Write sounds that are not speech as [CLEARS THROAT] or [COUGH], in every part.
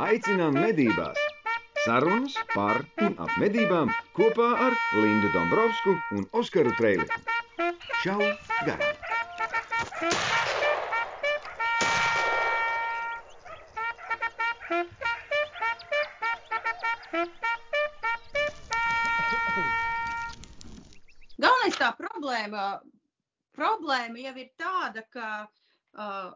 Aicinām medībās! Sarunas par un ap medībām kopā ar Lindu Dombrovskiju un Oskaru Trēliņu. Čau! Garām! Galvenais tā problēma, problēma jau ir tāda, ka uh,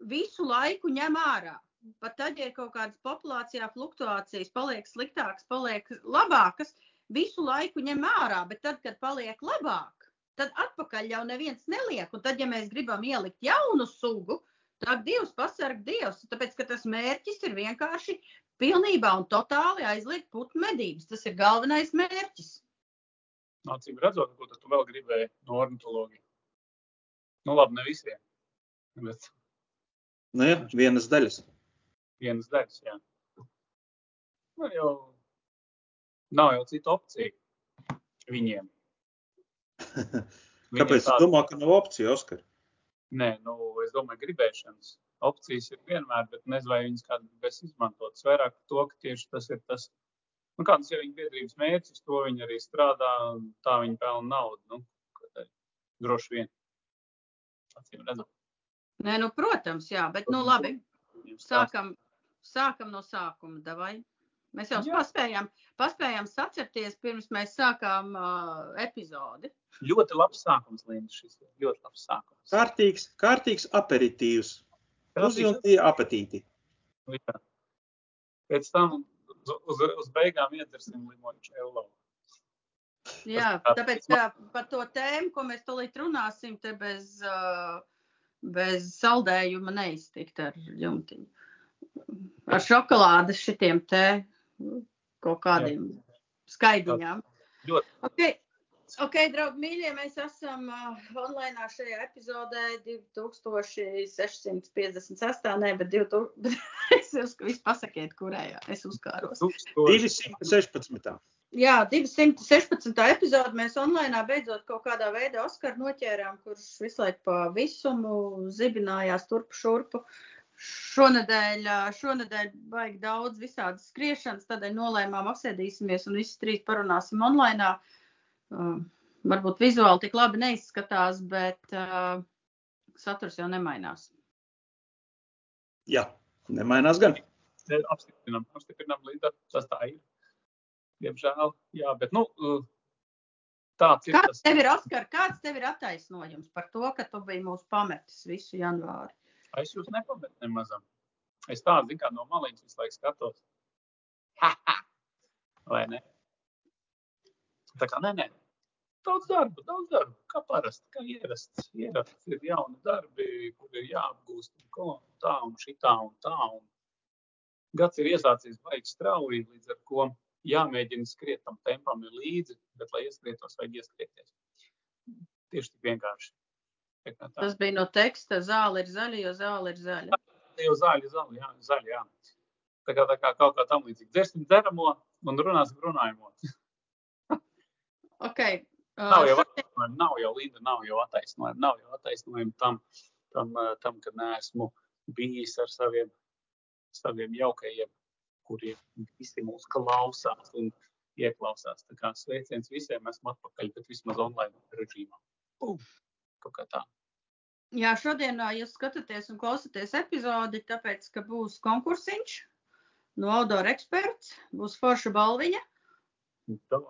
visu laiku ņem ārā. Pat tad, ja ir kaut kādas populācijā fluktuācijas, paliek sliktākas, paliek labākas, visu laiku ņem ārā, bet tad, kad paliek labāk, tad atpakaļ jau neviens neliek. Un tad, ja mēs gribam ielikt jaunu sugu, tad Dievs pasarg Dievs, tāpēc, ka tas mērķis ir vienkārši pilnībā un totāli aizliegt putnu medības. Tas ir galvenais mērķis. Acīm redzot, ko tu vēl gribēji no ornitoloģijas. Nu, labi, ne visiem. Bet Nu, jā, vienas daļas. Vienas daļas, jā. Nu, jau nav jau cita opcija viņiem. [LAUGHS] Viņiem Kāpēc tu tāda- domā, ka nav opcija, Oskar? Nē, nu, es domāju, gribēšanas opcijas ir vienmēr, bet nezinu, vai viņas kādā gribēs izmantot. Es vairāk to, ka tieši tas ir tas, nu, kāds ir viņa biedrības mērķis, to viņi arī strādā, un tā viņi pelna naudu. Nu, droši vien. Acīm redzot. Nē, nu, protams, jā, bet nu labi. Sākam, sākam no sākuma. Davai. Mēs jau Jā. paspējām, paspējām sacerties, pirms mēs sākām uh, epizodi. Ļoti labs sākums, Linda. Šis ļoti labs sākums. Kārtīgs, kārtīgs aperitīvs. Uzjūtīja apetīti. Jā. Pēc tam uz, uz, uz beigām iedzersim limoņu čēlu. Jā, tā- tāpēc ka par to tēmu, ko mēs tūlīt runāsim, te bez, uh, bez saldējuma neiztikt ar jumtiņu. Ar šokolādes šitiem te kaut kādiem skaidiņām. Ļoti. Ok, ok, draugi, mīļie, mēs esam uh, online šajā epizodē 2656, ne, bet 2000, [LAUGHS] es jūs visu pasakiet, kurējā es uzkāros. 216. Jā, 216. epizode mēs online beidzot kaut kādā veidā Oskaru noķērām, kurš visu laiku pa visumu zibinājās turpu šurpu. Šonadēļ, šonadēļ baigi daudz visādas skriešanas, tādēļ nolēmām apsēdīsimies un visi trīs parunāsim online. Uh, varbūt vizuāli tik labi neizskatās, bet uh, saturs jau nemainās. Jā, nemainās gan. Apstiprinām, apstiprinām līdzi. Tas tā ir. Diemžēl, jā, bet nu, tāds ir Kāds tas. tev ir, Oskar, kāds tev ir attaisnojums par to, ka tu biji mūs pametis visu janvāri? Es jūs nepametu nemazam. Es tādu kā no maliņas visu laiku skatos. Ha, ha. Vai ne? Tā kā nē, nē. Daudz darba, daudz darba. Kā parasti, kā ierasts. Ierasts ir jauni darbi, kur ir jāapgūst un ko un tā un šitā un tā. Un gads ir iesācies baigi strauji, līdz ar ko jāmēģina skriet tam tempam līdzi, bet, lai ieskrietos, vajag ieskrieties. Tieši tik vienkārši. Tā kā tā. Tas bija no teksta, zāle ir zaļa, jo zāle ir zaļa. Tie jau zaļi, zaļi, jā, zaļi, jā. Tā kā, tā kā kaut kā tam līdzīga. Dzersim dzeramo un runāsim runājamo. [LAUGHS] Okay. Nav jau Uh, attaisnojumi, nav jau Linda, nav jau attaisnojumi, nav jau attaisnojumi tam, tam, tam, ka neesmu bijis ar saviem, saviem jaukajiem, kuriem visi mūs klausās un ieklausās. Tā kā sveiciens visiem, esmu atpakaļ, bet vismaz online režīmā. Uh, kaut kā tā. jā, šodien jūs skatāties un klausāties epizodi, tāpēc, ka būs konkursiņš no Audora eksperts, būs forša balviņa. Tā,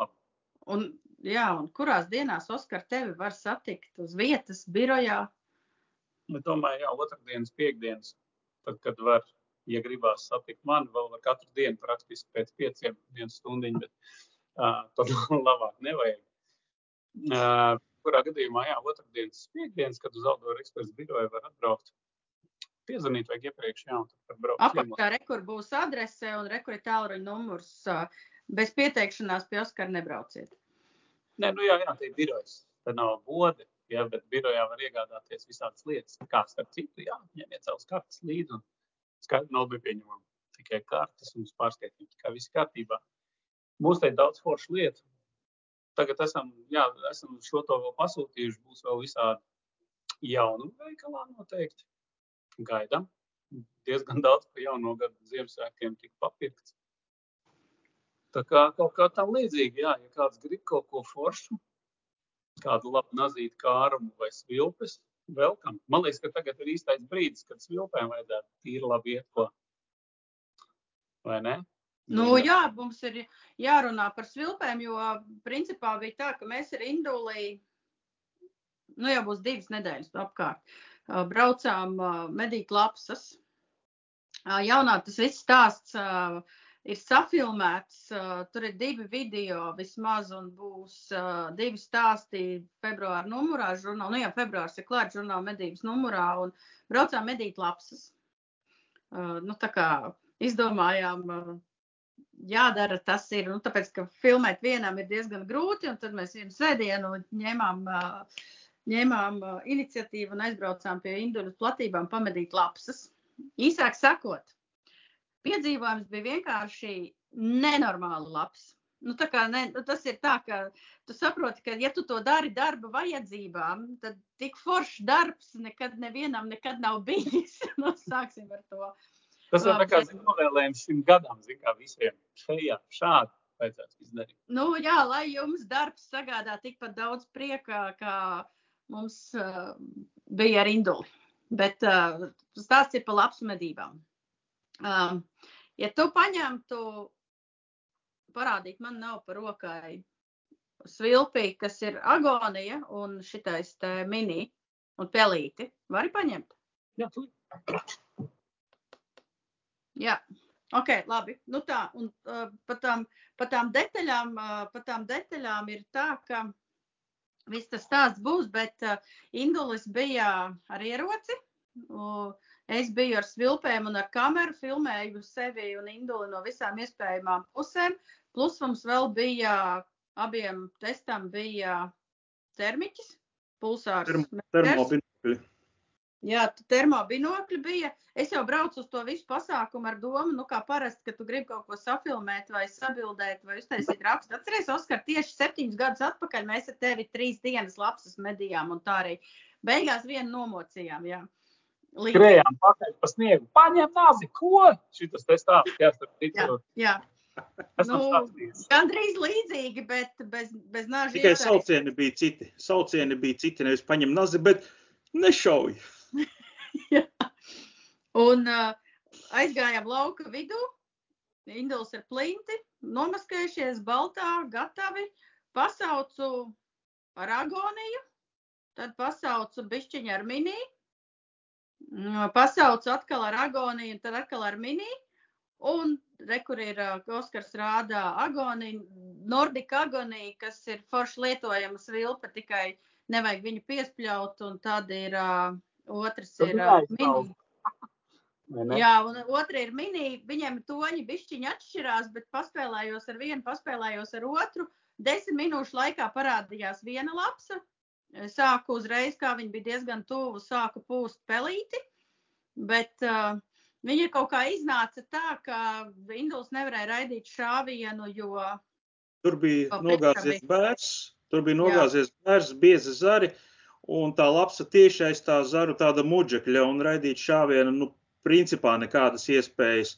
Un, jā, un kurās dienās Oskar tevi var satikt uz vietas, birojā? Es domāju, jā, otrdienas, piekdienas, tad, kad var, ja gribās satikt mani, vēl var katru dienu praktiski pēc pieciem vienu stundiņu, bet uh, tad [LAUGHS] labāk nevajag. Uh, kurā gadījumā, jā, otrdienas, piekdienas, kad uz Aldoru eksperts biroju var atbraukt, piezvanīt vajag iepriekš, jā, un tad braukt. Apakšā rekur būs adrese un rekur ir tālruņa numurs. Bez pieteikšanās pie Oskara nebrauciet. Nē, nu jā, jā, tie ir birojas. Tā nav bode, jā, bet birojā var iegādāties visādas lietas. Kā starp citu, jā, ņemiet savus kartes līdzi un skaidri nav bija pieņemama. Tikai kartes un pārskaitīt, kā viss kārtībā. Mums te ir daudz foršu lietu. Tagad esam, jā, esam šo to vēl pasūtījuši. Būs vēl visādi jaunu veikalā noteikti. Gaidām. diezgan daudz pa jauno gadu Ziemassvētkiem tika papirkts. Tā kā kaut kā tam līdzīgi, jā, ja kāds grib kaut ko foršu, kādu labu nazītu kārumu vai svilpes, welcome. Man liekas, ka tagad ir īstais brīdis, kad svilpēm vajadzētu tīri labi iet ko. Vai ne? Nu, jā, mums ir jārunā par svilpēm, jo principā bija tā, ka mēs ar Indulī, nu jau būs divas nedēļas apkārt, braucām medīt lapsas. Jaunā tas viss stāsts ir safilmēts, tur ir divi video vismaz un būs divi stāsti februāra numurā, žurnāla, nu jā, februārs ir klāts žurnāla medības numurā un braucām medīt lapsas. Nu, tā kā izdomājām, jādara tas ir, nu, tāpēc, ka filmēt vienam ir diezgan grūti, un tad mēs vienu svētdienu ņēmām ā, iniciatīvu un aizbraucām pie Induļas platībām pamedīt lapsas. Īsāk sakot, piedzīvojums bija vienkārši nenormāli labs. Nu, kā ne, nu, tas ir tā, ka tu saproti, ka, ja tu to dari darba vajadzībām, tad tik foršs darbs nekad nevienam nekad nav bijis. [LAUGHS] nu, sāksim ar to. Tas ir tā kā Bet- zin, novēlējums šim gadam, kā visiem šajā, šādi. Nu, jā, lai jums darbs sagādā tikpat daudz prieka, kā mums uh, bija ar Induli. Bet uh, stāsts ir par labs medībām. Um, ja tu paņemtu, parādīt man nav par rokai svilpī, kas ir agonija un šitais mini un pelīti, vari paņemt? Jā, tu Jā, ok, labi. Nu tā, un uh, par tām, par tām detaļām, uh, par tām detaļām ir tā, ka viss tas stāsts būs, bet uh, Indulis bija ar ieroci. Uh, es biju ar svilpēm un ar kameru, filmēju sevi un Induli no visām iespējamām pusēm. Plus mums vēl bija abiem testam bija termiķis, pulsārs. Termo- Termobinokļi. Jā, tu termobinokļi bija. Es jau braucu uz to visu pasākumu ar domu, nu, kā parasti, ka tu gribi kaut ko safilmēt, vai sabildēt, vai uztaisīt rakstu. Atceries, Oskar, tieši septiņus gadus atpakaļ mēs ar tevi trīs dienas lapsas medījām, un tā arī beigās vienu nomocījām. Jā. Līdzi. skrējām pakaļ pa sniegu. Paņem nazi, ko? Šitas te stāsts, jā, starp Jā, citu. jā. Esam Nu, stāstījis. gandrīz līdzīgi, bet bez, bez nāžu Tikai saucieni bija citi. Saucieni bija citi, nevis paņem nazi, bet nešauj. [LAUGHS] Un uh, aizgājām lauka vidū. Induls ar plinti, nomaskējušies, baltā, gatavi. Pasaucu ar agoniju, tad pasaucu bišķiņu ar mini. Pasaucu atkal ar agoniju, tad atkal ar mini. Un re, kur ir uh, Oskars rādā agonija, Nordika agonija, kas ir forši lietojama svilpa, tikai nevajag viņu piespļaut, un tad ir uh, otrs ir uh, mini. Jā, un otra ir mini. Viņiem toņi bišķiņi atšķirās, bet paspēlējos ar vienu, paspēlējos ar otru. Desmit minūšu laikā parādījās viena lapsa. Sāku uzreiz, kā viņa bija diezgan tuvu, sāku pūst pelīti. Bet uh, viņa kaut kā iznāca tā, ka Induls nevarēja raidīt šāvienu, jo Tur bija nogāzies bērns, tur bija nogāzies bērns, biezi zari, un tā lapsa tieši aiz tā zaru tāda muģekļa, un raidīt šāvienu, nu, principā nekādas iespējas,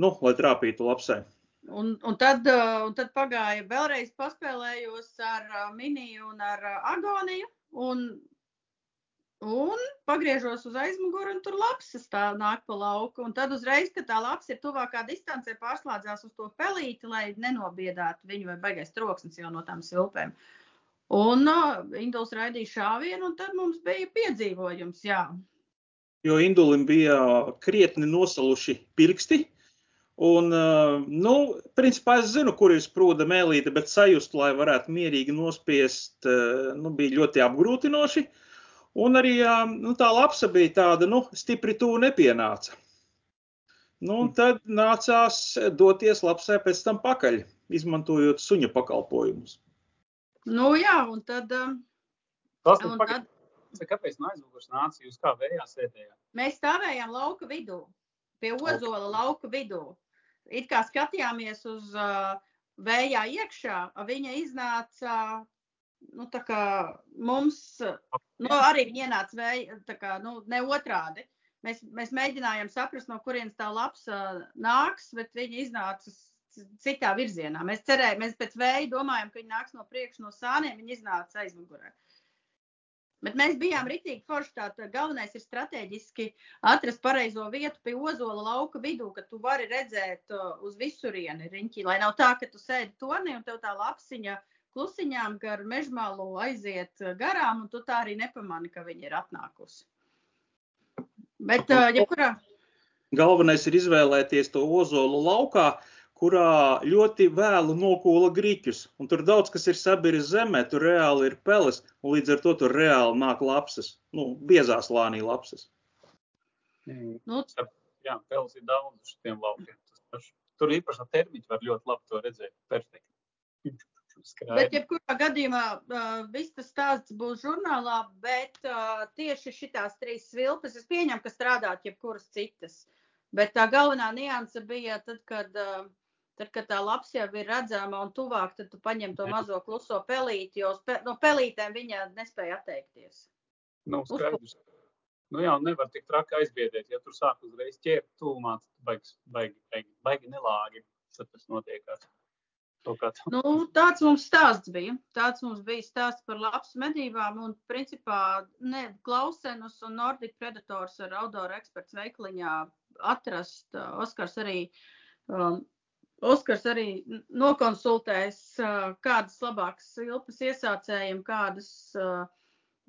nu, lai trāpītu lapsai. Un, un, tad, uh, un tad pagāja vēlreiz paspēlējos ar uh, mini un ar uh, agoniju. Un, un pagriežos uz aizmuguri, un tur lapsas tā nāk pa lauku. Un tad uzreiz, kad tā lapsa ir tuvākā distancē, pārslēdzās uz to pelīti, lai nenobiedātu viņu vai baigais troksnis jau no tām silpēm. Un uh, Induls raidīja šāvienu, un tad mums bija piedzīvojums. Jā, Jo indulim bija krietni nosaluši pirksti. Un, uh, nu, principā es zinu, kur ir sprūda mēlīte, bet sajust, lai varētu mierīgi nospiest, uh, nu, bija ļoti apgrūtinoši. Un arī uh, nu, tā lapsa bija tāda, nu, stipri tuvu nepienāca. Nu, tad nācās doties lapsai pēc tam pakaļ, izmantojot suņa pakalpojumus. Nu, jā un tad. Uh, Tas un ir tad. Kāpēc no aizmugures nāca? Jūs kā vējā sēdējāt? Mēs stāvējām lauka vidū, pie ozola lauka vidū. It kā skatījāmies uz uh, vējā iekšā, viņa iznāca, nu, tā kā mums, nu, arī viņa ienāca vēja, tā kā, nu, ne otrādi. mēs, mēs mēģinājām saprast, no kurienes tā lapsa nāks, bet viņi iznāca citā virzienā. Mēs cerējām, mēs pēc vēja domājam, ka viņi nāks no priekša no sāniem, viņi iznāca aizmugurē. Bet mēs bijām rītīgi forši. Tātad galvenais ir strateģiski atrast pareizo vietu pie ozola lauka vidū, ka tu vari redzēt uh, uz visurieni riņķi. Lai nav tā, ka tu sēdi tonī un tev tā lapsiņa klusiņām gar mežmalu aiziet garām, un tu tā arī nepamani, ka viņi ir atnākusi. Bet, uh, ja kurā... Galvenais ir izvēlēties to ozolu laukā, kurā ļoti vēlu nokūla grīķus. Un tur daudz kas ir sabiris zemē, tur reāli ir peles, un līdz ar to tur reāli nāk lapsas, nu, biezā slānī lapsas. Mm. Nu, jā, peles ir daudz uz tiem laukiem. Tur īpaši ar termiņu var ļoti labi to redzēt. Perfekti. [LAUGHS] Bet, jebkurā gadījumā, uh, viss tas stāsts būs žurnālā, bet uh, tieši šitās trīs svilpes es pieņemu, ka strādāt jebkuras citas. Bet tā galvenā nianse bija tad, kad uh, Tad, kad tā lapas jau ir redzama un tuvāk, tad tu paņem to mazo kluso pelīti, jo pe, no pelītēm viņa nespēja atteikties. Nav nu, skaidrs. Nu jā, nevar tik traki aizbiedēt. Ja tur sāk uzreiz ķert tūmā, tad baigi, baigi, baigi, baigi nelāgi. Tad tas notiekās. Nu, tāds mums stāsts bija. Tāds mums bija stāsts par labs medībām un, principā, ne, Klausenus un Nordic Predators ar outdoor eksperts veikliņā atrast. Oskars arī um, Oskars arī nokonsultēs, kādas labākas silpas iesācējiem, kādas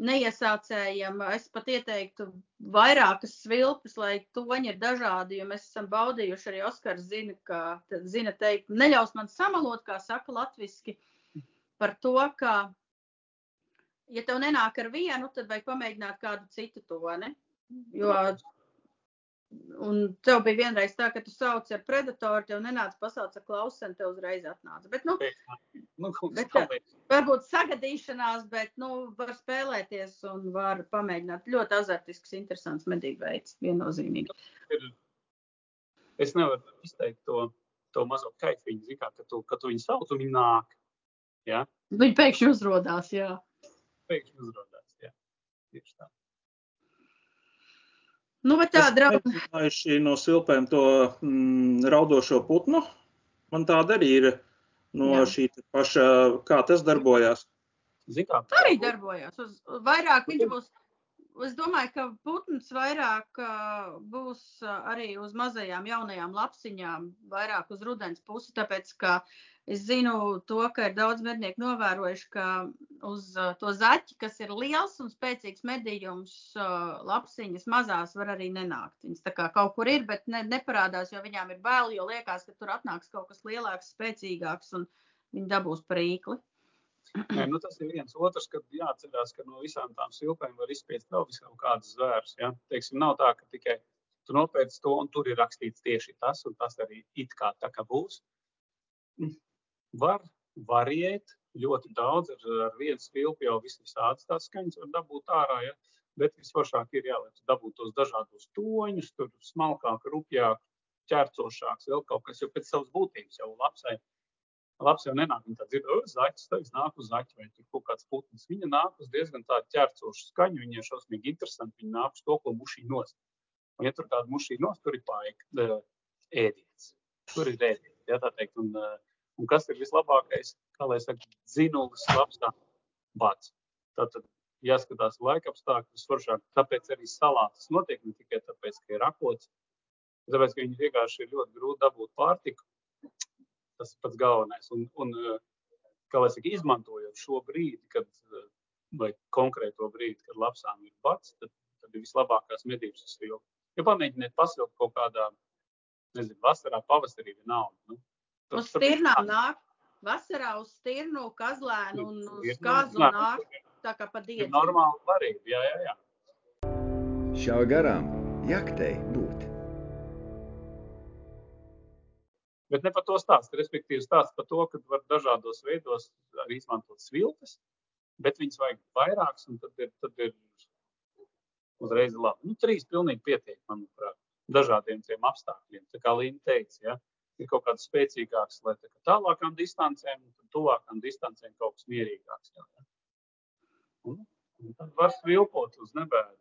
neiesācējiem. Es pat ieteiktu vairākas svilpes, lai toņi ir dažādi, jo mēs esam baudījuši arī Oskars zina, ka, zina teikt, neļaus man samalot, kā saka latviski, par to, ka, ja tev nenāk ar vienu, tad vajag pamēģināt kādu citu toni. Jo Un tev bija vienreiz tā, ka tu sauc ar predatoru, tev nenāca pasauc ar klauseni, tev uzreiz atnāca. Bet, nu, nu, bet, tā, varbūt sagadīšanās, bet, nu, var spēlēties un var pamēģināt. Ļoti azartisks, interesants medību veids, viennozīmīgi. Es nevaru izteikt to, to mazo kaifiņu, zin kā, ka tu, ka tu viņu sauc un viņi nāk. Ja? Viņi pēkšņi uzrodās, jā. Pēkšņi uzrodās, jā. Tieši tā. Nu, bet tā. Šī no silpēm to mm, raudošo putnu. Man tāda arī ir no Jā. šī paša, kā tas darbojās. Zikā, arī darbojās. Uz, vairāk viņš būs es domāju, ka putns vairāk uh, būs uh, arī uz mazajām jaunajām lapsiņām, vairāk uz rudens pusi, tāpēc, ka es zinu to, ka ir daudz mednieku novērojuši, ka uz uh, to zaķi, kas ir liels un spēcīgs medījums, uh, lapsiņas mazās var arī nenākt. Viņas tā kā kaut kur ir, bet ne, neparādās, jo viņām ir bail, jo liekas, ka tur atnāks kaut kas lielāks, spēcīgāks un viņi dabūs prīkli. Nē, nu tas ir viens. Otrs, kad jāatcerās, ka no visām tām silpēm var izspiest vēl visām kādas zvērus. Ja? Teiksim, nav tā, ka tikai tu nopērci to un tur ir rakstīts tieši tas, un tas arī it kā tā kā būs. Var variēt ļoti daudz, ar, ar vienu svilpu jau visādas tās skaņas var dabūt ārā. Ja? Bet visforšāk ir, jā, lai tu dabūtu tos dažādos toņus, tur smalkāk, rupjāk, ķērcošāks, vēl kaut kas, jo pēc savas būtības jau labsai labs jau nenāk. Viņa tā dzird, oh, zaķis, tas nāk uz zaķa vai tur kaut kāds putns. Viņa nāk uz diezgan tādu ķērcošu skaņu, viņa ir šausmīgi interesanti. Viņa nāk uz to, ko mušī nost. Un, ja tur kāda mušī nost, tur ir paika, ēdiens. Tur ir ēdiens, jā, tā teikt. Un, un kas ir vislabākais, kā lai saka, dzinulis, labs tā bats. Tātad jāskatās laika apstākļus, foršāk. Tāpēc arī salātas notiek ne tikai tāpēc, ka ir rakots, tāpēc, ka viņi vienkārši ir ļoti grūti dabūt pārtiku tas pats galvenais. Un, un kā lai saka, izmantojot šo brīdi, kad, vai konkrēto brīdi, kad lapsām ir bats, tad, tad ir vislabākās medības uz vilku. Ja pamēģiniet pasilkt kaut kādā, nezinu, vasarā, pavasarī vienalga. Nu, uz stirnām nāk, vasarā uz stirnu, kazlēnu un uz kazu nāk, tā kā pa dienu. Normāli varība, jā, jā, jā. Šā garām jaktei būt. Bet ne par to stāstu. Respektīvi, stāsts par to, ka var dažādos veidos arī izmantot svilpes, bet viņas vajag vairākas, un tad ir, tad ir uzreiz labi. Nu, trīs pilnīgi pietiek, manuprāt, dažādiem tiem apstākļiem. Tā kā Līna teica, ja, ir kaut kāds spēcīgāks, lai tā kā tālākām distancēm, un tuvākām distancēm kaut kas mierīgāks. Jā, ja. un, un tad var svilpot uz nebēdu.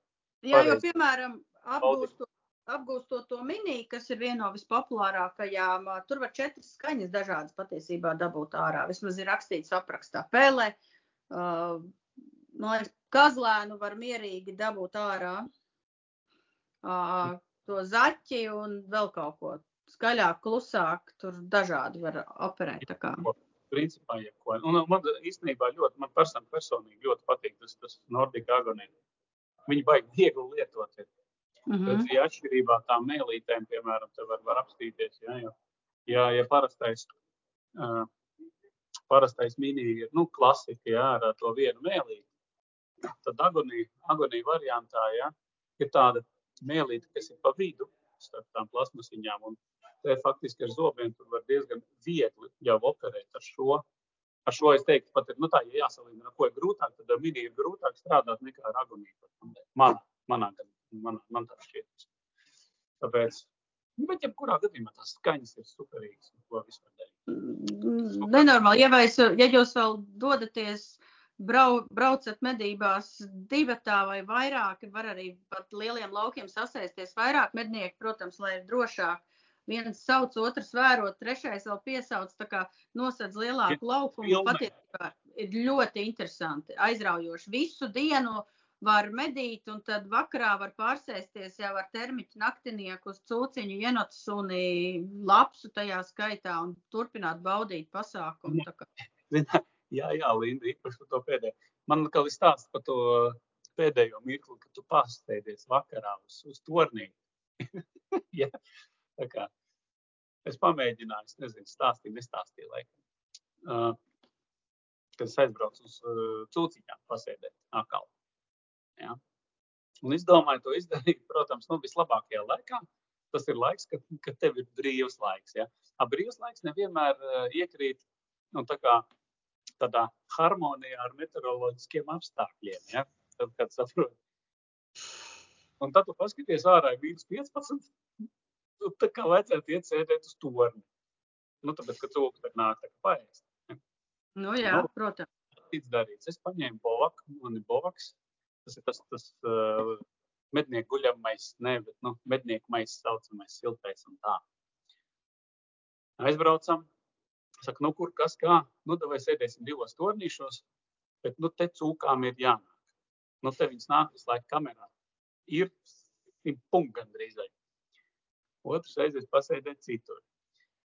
Jā, jo, piemēram, apgūstot, apgūstot to mini, kas ir viena no vispopulārākajām, tur var četras skaņas dažādas patiesībā dabūt ārā. Vismaz ir rakstīts aprakstā. Pele, uh, liekas, kazlēnu var mierīgi dabūt ārā. Uh, to zaķi un vēl kaut ko skaļāk, klusāk, tur dažādi var operēt. Principā, jebko. Un man īstenībā ļoti, man person, personīgi ļoti patīk tas, tas Nordic Agonija. Viņi baigi viegli lietot. Ir. Mhm. Bet, ja atšķirībā tām mēlītēm, piemēram, te var, var apstīties, ja, jo, ja, ja parastais, uh, parastais mini ir nu, klasika ja, ar to vienu mēlīti, tad agonija, agonija variantā ja, ir tāda mēlīte, kas ir pa vidu starp tām plasmasiņām. Un te faktiski ar zobiem tur var diezgan viegli jau operēt ar šo. Ar šo es teiktu, pat ir, nu tā, ja jāsalīdzina, ar ko ir grūtāk, tad ar mini ir grūtāk strādāt nekā ar agoniju. Man, manā, gadījumā, man, tā šķiet. Tāpēc, nu, bet jebkurā gadījumā tās skaņas ir darīt. Mm, Nenormāli. Ja, vais, ja jūs vēl dodaties, brau, braucat medībās divatā vai vairāk, var arī pat lieliem laukiem sasēsties vairāk mednieku, protams, lai ir drošāk. Viens sauc, otrs vērot, trešais vēl piesauc, tā kā nosedz lielāku laukumu. Patiesībā ir ļoti interesanti, aizraujoši. Visu dienu var medīt, un tad vakarā var pārsēsties jau ar termiķu naktinieku uz cūciņu, ienotsuni, lapsu tajā skaitā un turpināt baudīt pasākumu. [LAUGHS] Jā, jā, Linda, īpaši par to pēdējo. Man atkal ir stāsts par to pēdējo mirkli, kad tu pasteidies vakarā uz, uz tornī. [LAUGHS] ja? Tā kā es pamēģināju, es nezinu, stāstīju, nestāstīju laikam. Uh, kad es aizbraucu uz uh, cūciņām pasēdēt atkal. Ja? Un es domāju to izdarīt, [LAUGHS] protams, nu, vislabākajā laikā. Tas ir laiks, kad, kad tev ir brīvs laiks. Ja? A brīvs laiks nevienmēr uh, iekrīt nu, tā kā, tādā harmonijā ar meteoroloģiskiem apstākļiem. Ja? Tad, kad saproti. Un tad tu paskaties ārā, ir mīnus 15. Tu tā kā vajadzētu iet sēdēt uz torni. Nu, tāpēc, ka cūka tad nāk tā kā paēst. Nu, jā, Nu. protams. Cits darīts. Es paņēmu bovaku, man ir bovaks. Tas ir tas, tas uh, mednieku guļamais, ne, bet, nu, mednieku mais saucamais siltais un tā. Aizbraucam. Saka, nu, kur kas kā? Nu, vai sēdēsim divos tornīšos, bet, nu, te cūkām ir jānāk. Nu, te viņas nāk visu laiku kamerā. Ir simt punkti gandrīz. vai. Otrs reizes pasēdēt citur.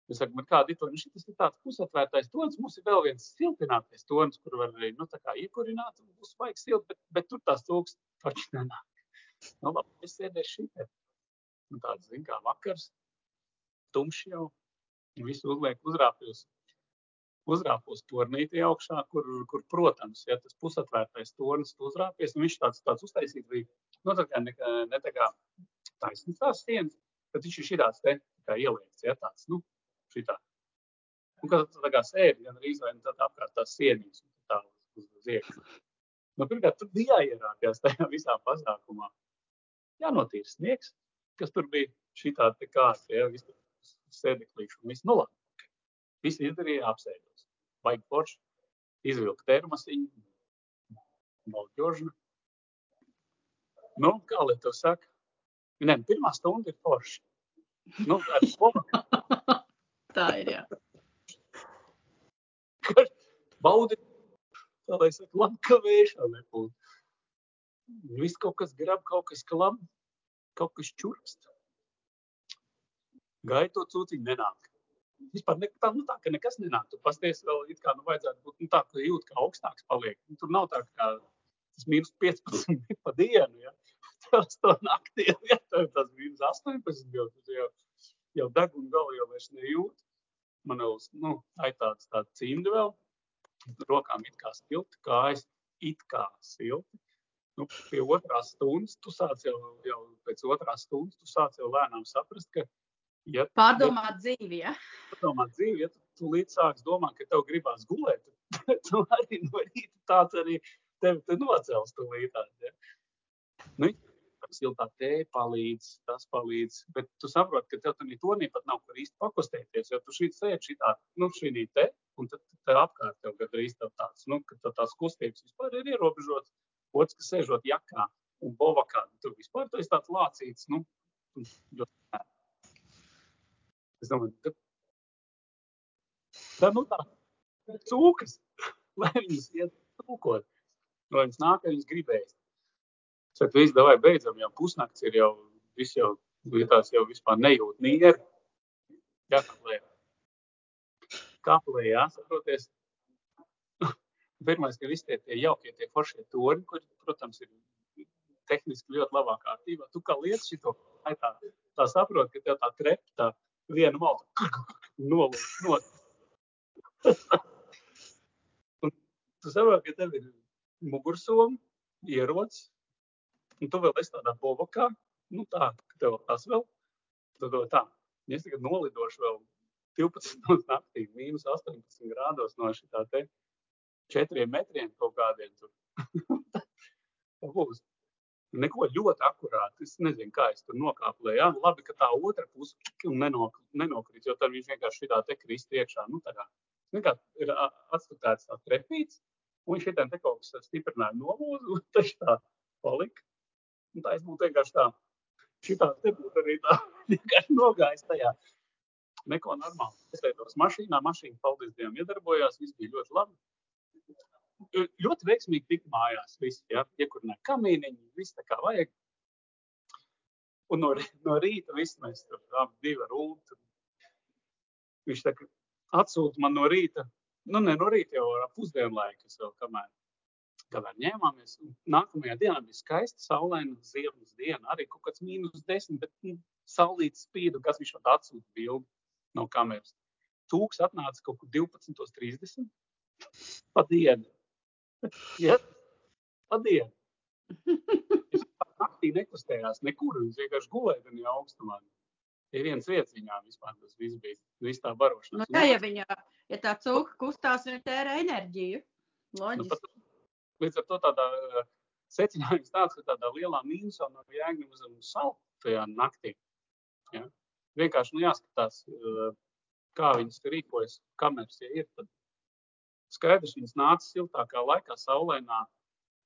Es saku, bet kāda ir tā? Nu, šis ir tāds pusatvērtais tonis. Mums ir vēl viens siltinātais tonis, kur var arī nu, iekurināt. un Būs vajag silti, bet, bet tur tās cūks taču nenāk. Nu, labi, es sēdēšu te. Nu, tāds, zin, kā vakars, tumšs jau. un Visu uzliek uzrāpjos. Uzrāpos tornītī augšā, kur, kur protams, ja tas pusatvērtais tornis tu uzrāpies, un viņš tāds, tāds uztaisīts bija, nu, tā kā ne, ne tā kā taisnīgs tās sienas, bet viņš ir šitās te ieliekts, ja tāds, nu, šitā. Un kad tu tā kā sēdi, gan arī izvēl, tad apkārt tās sienīs, un tā uz, uz, iekšā. Nu, pirmkārt, tur bija jāierāpjas tajā visā pasākumā. Jānotīra sniegs, kas tur bija šitā te kārta, ja, visu sēdeklīšu, un viss, nu labi. Visi izdarīja apsēdos. Baigi forši, izvilka termasiņu, malķožna. Nu, kā lai to saka? Nē, pirmā stunda ir forša. Nu, [LAUGHS] Tā ir. Jā. [LAUGHS] baudi, tā lai saka, labi, ka vēšā nebūtu. Viss kaut kas grab, kaut kas klab, kaut kas čurkst. Gaito cūciņu nenāk. Vispār ne, tā, nu, tā, ka nekas nenāk. Tu pasties vēl, it kā, nu, vajadzētu būt, nu, tā, ka jūt, ka augstāks paliek. Nu, tur nav tā, kā tas mīnus 15 bija [LAUGHS] pa dienu, ja. To naktī, [LAUGHS] ja, tev tas mīnus 18 jau, tas jau, jau deg un galu jau vairs nejūt. Man vēl, nu, tā ir tāds, tāds cimdi vēl. Rokām it kā silti, kājas it kā silti. Nu, pie otrās stundas tu sāc jau, jau pēc otrās stundas tu sāc jau lēnām saprast, ka, ja Pārdomāt dzīvi, ja? padomā dzīvi, ja tu, tu līdz sāks domāt, ka tev gribās gulēt, tad [LAUGHS] tu arī no rīta tāds arī tevi te nocels tu līdās. Ja? Nu, siltā tēja palīdz, tas palīdz, bet tu saproti, ka tev tam ir tonī pat nav kur īsti pakustēties, jo tu šī sēdi šitā, nu, šī te, un tad te apkārt tev gandrīz tāds, nu, ka tās kustības vispār ir ierobežotas. Otrs, kas sēžot jakā, Un Bovakā tur vispār tas ir tāds lācīts. Nu, ļoti Es domāju, ka tā, nu tā, cūkas, [LAUGHS] lai viņas iet cūkot, lai viņas nāk, ja viņas gribēs. Saka, viss, davai beidzam, jau pusnakts ir jau, viss jau, tās jau vispār nejūt nieru. Jākaplē. Kaplē, jā, saproties. [LAUGHS] Pirmais, ka visi tie, tie jaukie, tie foršie torņi, kuri, protams, ir tehniski ļoti labā kārtībā. Tu kā lietas šito, tā, tā saproti, ka tev tā trepa, tā vienu maltu [LAUGHS] nolūst. [LAUGHS] tu saproti, ka tev ir mugursoma, ierocis, un tu vēl esi tādā bovakā, nu tā, ka tev tas vēl, tad tā. Es tagad nolidošu vēl 12 naktī, mīnus 18 grādos no šitā te 4 metriem kaut kādiem tur. [LAUGHS] tā būs neko ļoti akurāti. Es nezinu, kā es tur nokāpu lejā. Nu, labi, ka tā otra puse nenok, nenokrīt, jo tad viņš vienkārši šitā te krist iekšā. Nu, tā kā, vienkārši ir atstutēts tā trepīts, un šitā te kaut kas stiprināja nolūzu, un tas tā palika. Un tā es būtu vienkārši tā, šitā te būtu arī tā, [LAUGHS] vienkārši nogājis tajā. Neko normāli. Es veidos mašīnā, mašīna, paldies Dievam, iedarbojās, viss bija ļoti labi ļoti veiksmīgi tika mājās. Visi ja, iekurināja kamīniņu, viss tā kā vajag. Un no, no rīta viss mēs tur divi ar ulu. Viņš tā atsūta man no rīta, nu ne no rīta jau ar pusdienu laiku, es vēl kamēr, kamēr ņēmāmies. Nākamajā dienā bija skaista saulaina ziemas diena, arī kaut kāds mīnus desmit, bet nu, saulītas spīdu, kas viņš man atsūta bildi no kameras. Tūks atnāca kaut kur 12.30 pa dienu. Ja? Labdien! Viņš naktī nekustējās nekur. Viņš vienkārši gulēja tajā augstumā. Ir viens vietas viņā vispār tas viss bija. Viss tā barošanās. Nu, tā, ja, viņa, ja tā cūka kustās, viņa tērē enerģiju. Loģiski. Nu, pat, līdz ar to tādā uh, secinājums tāds, ka tādā lielā mīnusā nav jāņem uz saldu tajā naktī. Ja? Vienkārši nu, jāskatās, uh, kā viņas rīkojas, kameras ja ir. Tad Skaidrs, viņas nāca siltākā laikā, saulainā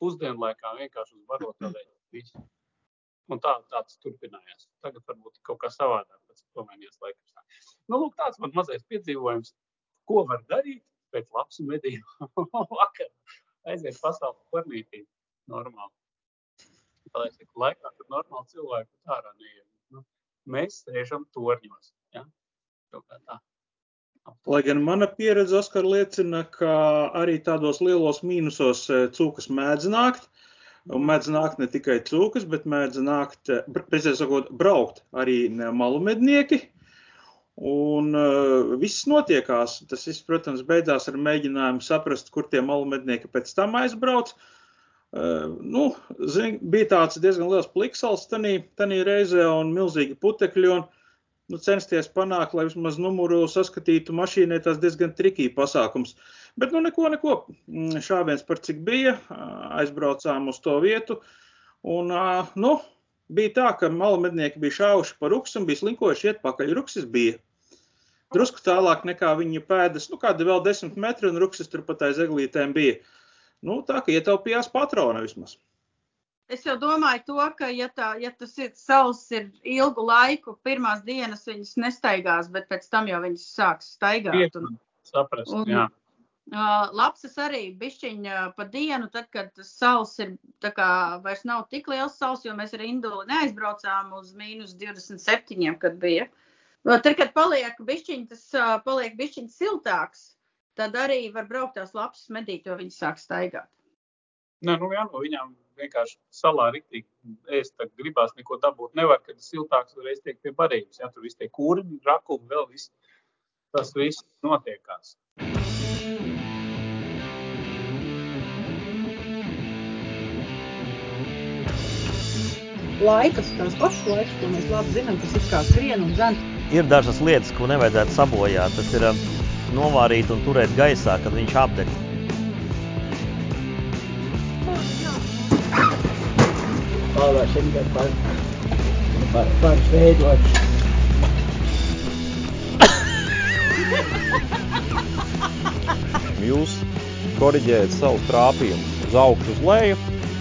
pusdienlaikā vienkārši uz barotāvēju. Un tā, tāds turpinājās. Tagad varbūt kaut kā savādāk, pēc pamainījās laikams. Nu, lūk, tāds man mazais piedzīvojums, ko var darīt pēc labs medību [LAUGHS] vakar. Aiziet pasaules parnītī normāli. Tā ir laikā, kad normāli cilvēku ārā neiet. Nu, mēs sēžam torņos. Ja? Kaut kā tā. Lai gan mana pieredze, Oskar, liecina, ka arī tādos lielos mīnusos e, cūkas mēdz nākt. Un mēdz nākt ne tikai cūkas, bet mēdz nākt, e, precīzāk sakot, braukt arī malumednieki. Un uh, viss notiekās. Tas viss, protams, beidzās ar mēģinājumu saprast, kur tie malumednieki pēc tam aizbrauc. Uh, nu, zin, bija tāds diezgan liels pliksals tanī, tanī reizē un milzīgi putekļi. Un, nu, censties panākt, lai vismaz numuru saskatītu mašīnai, tas diezgan trikī pasākums. Bet, nu, neko, neko. Mm, šāviens par cik bija, aizbraucām uz to vietu. Un, nu, bija tā, ka malmednieki bija šāvuši pa ruks un bija slinkojuši iet pakaļ. Ruksis bija. Drusku tālāk nekā viņa pēdas, nu, kāda vēl desmit metri, un ruksis turpat aiz eglītēm bija. Nu, tā, ka ietaupījās patrona vismaz. Es jau domāju, to, ka, ja, tā, ja tas ir saules ir ilgu laiku, pirmās dienas viņas nestaigās, bet pēc tam jau viņas sāks staigāt. Un, saprast, un, jā. Uh, lapsas arī bišķiņa pa dienu, tad, kad saules ir, tā kā vairs nav tik liels saules, jo mēs ar Induli neaizbraucām uz mīnus 27, kad bija. Tad, kad paliek bišķiņ, tas uh, paliek bišķiņ siltāks, tad arī var braukt tās lapsas medīt, jo viņas sāk staigāt. Nē, nu jā, no viņām vienkārši salā rīktīgi ēst, tad gribās neko dabūt. Nevar, kad ir siltāks, uzreiz tiek pie barības. Ja, tur viss tie kurmi, rakumi, vēl viss. Tas viss notiekās. Laikas, tās pašas laikas, ko mēs labi zinām, tas ir kā skrien un dzen. Ir dažas lietas, ko nevajadzētu sabojāt. Tas ir um, novārīt un turēt gaisā, kad viņš apdeg. pavasarim par, par, par veidot. Jūs koriģējat savu trāpījumu uz augšu, uz leju,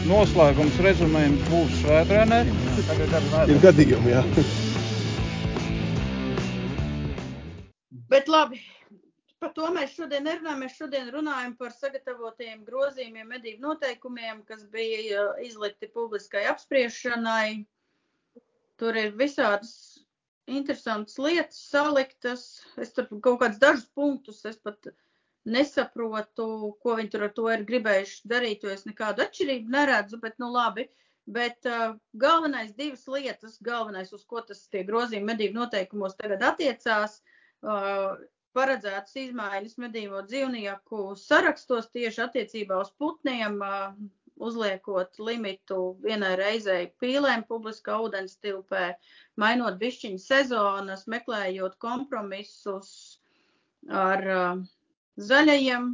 noslēgums rezumējums būs svētreneri. Ir gadījumi, jā. Bet labi, par to mēs šodien nerunājam. Mēs šodien runājam par sagatavotajiem grozījumiem medību noteikumiem, kas bija uh, izlikti publiskai apspriešanai. Tur ir visādas interesantas lietas saliktas. Es tur kaut kādus dažus punktus es pat nesaprotu, ko viņi tur ar to ir gribējuši darīt, jo es nekādu atšķirību neredzu, bet nu labi. Bet uh, galvenais divas lietas, galvenais, uz ko tas tie grozījumi medību noteikumos tagad attiecās, uh, paredzētas izmaiņas medīvo dzīvnieku sarakstos tieši attiecībā uz putniem, uh, uzliekot limitu vienai reizei pīlēm publiskā ūdens tilpē, mainot bišķiņu sezonas, meklējot kompromisus ar uh, zaļajiem.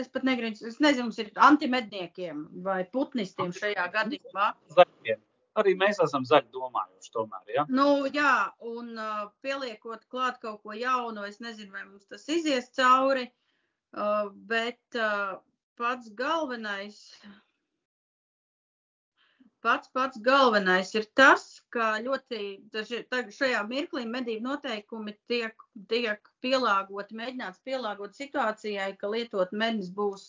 Es pat negribu, es nezinu, mums ir antimedniekiem vai putnistiem šajā gadījumā. Zaļiem. Arī mēs esam zaļi domājuši tomēr, ja? Nu, jā, un uh, pieliekot klāt kaut ko jaunu, es nezinu, vai mums tas izies cauri, uh, bet uh, pats galvenais, pats pats galvenais ir tas, ka ļoti šajā mirklī medību noteikumi tiek, tiek pielāgoti, mēģināts pielāgot situācijai, ka lietot mednis būs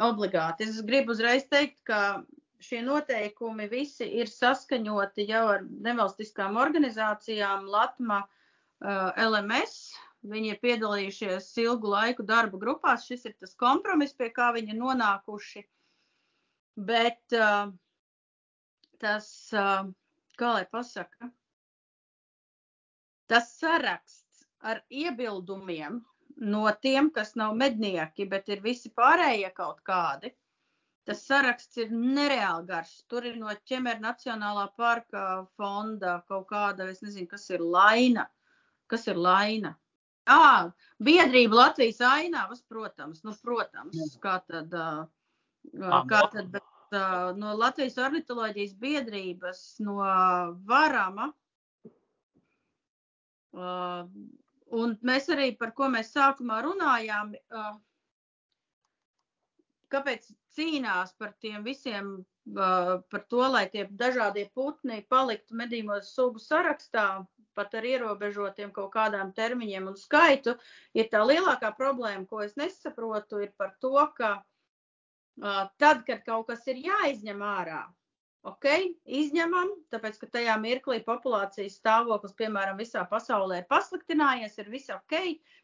obligāti. Es gribu uzreiz teikt, ka šie noteikumi visi ir saskaņoti jau ar nevalstiskām organizācijām Latma uh, LMS. Viņi ir piedalījušies ilgu laiku darba grupās. Šis ir tas kompromiss, pie kā viņi ir nonākuši. Bet uh, tas, kā lai pasaka, tas saraksts ar iebildumiem no tiem, kas nav mednieki, bet ir visi pārējie kaut kādi. Tas saraksts ir nereāli garš. Tur ir no ķemera Nacionālā parka fonda kaut kāda, es nezinu, kas ir laina. Kas ir laina? À, biedrība Latvijas ainavas, protams, nu, protams, kā tad, kā tad, bet no Latvijas ornitoloģijas biedrības, no Varama. Uh, un mēs arī par ko mēs sākumā runājām, uh, kāpēc cīnās par tiem visiem, uh, par to, lai tie dažādie putni paliktu medījumos sugu sarakstā, pat ar ierobežotiem kaut kādām termiņiem un skaitu, ir tā lielākā problēma, ko es nesaprotu, ir par to, ka Tad, kad kaut kas ir jāizņem ārā, ok, izņemam, tāpēc, ka tajā mirklī populācijas stāvoklis, piemēram, visā pasaulē ir pasliktinājies, ir viss ok,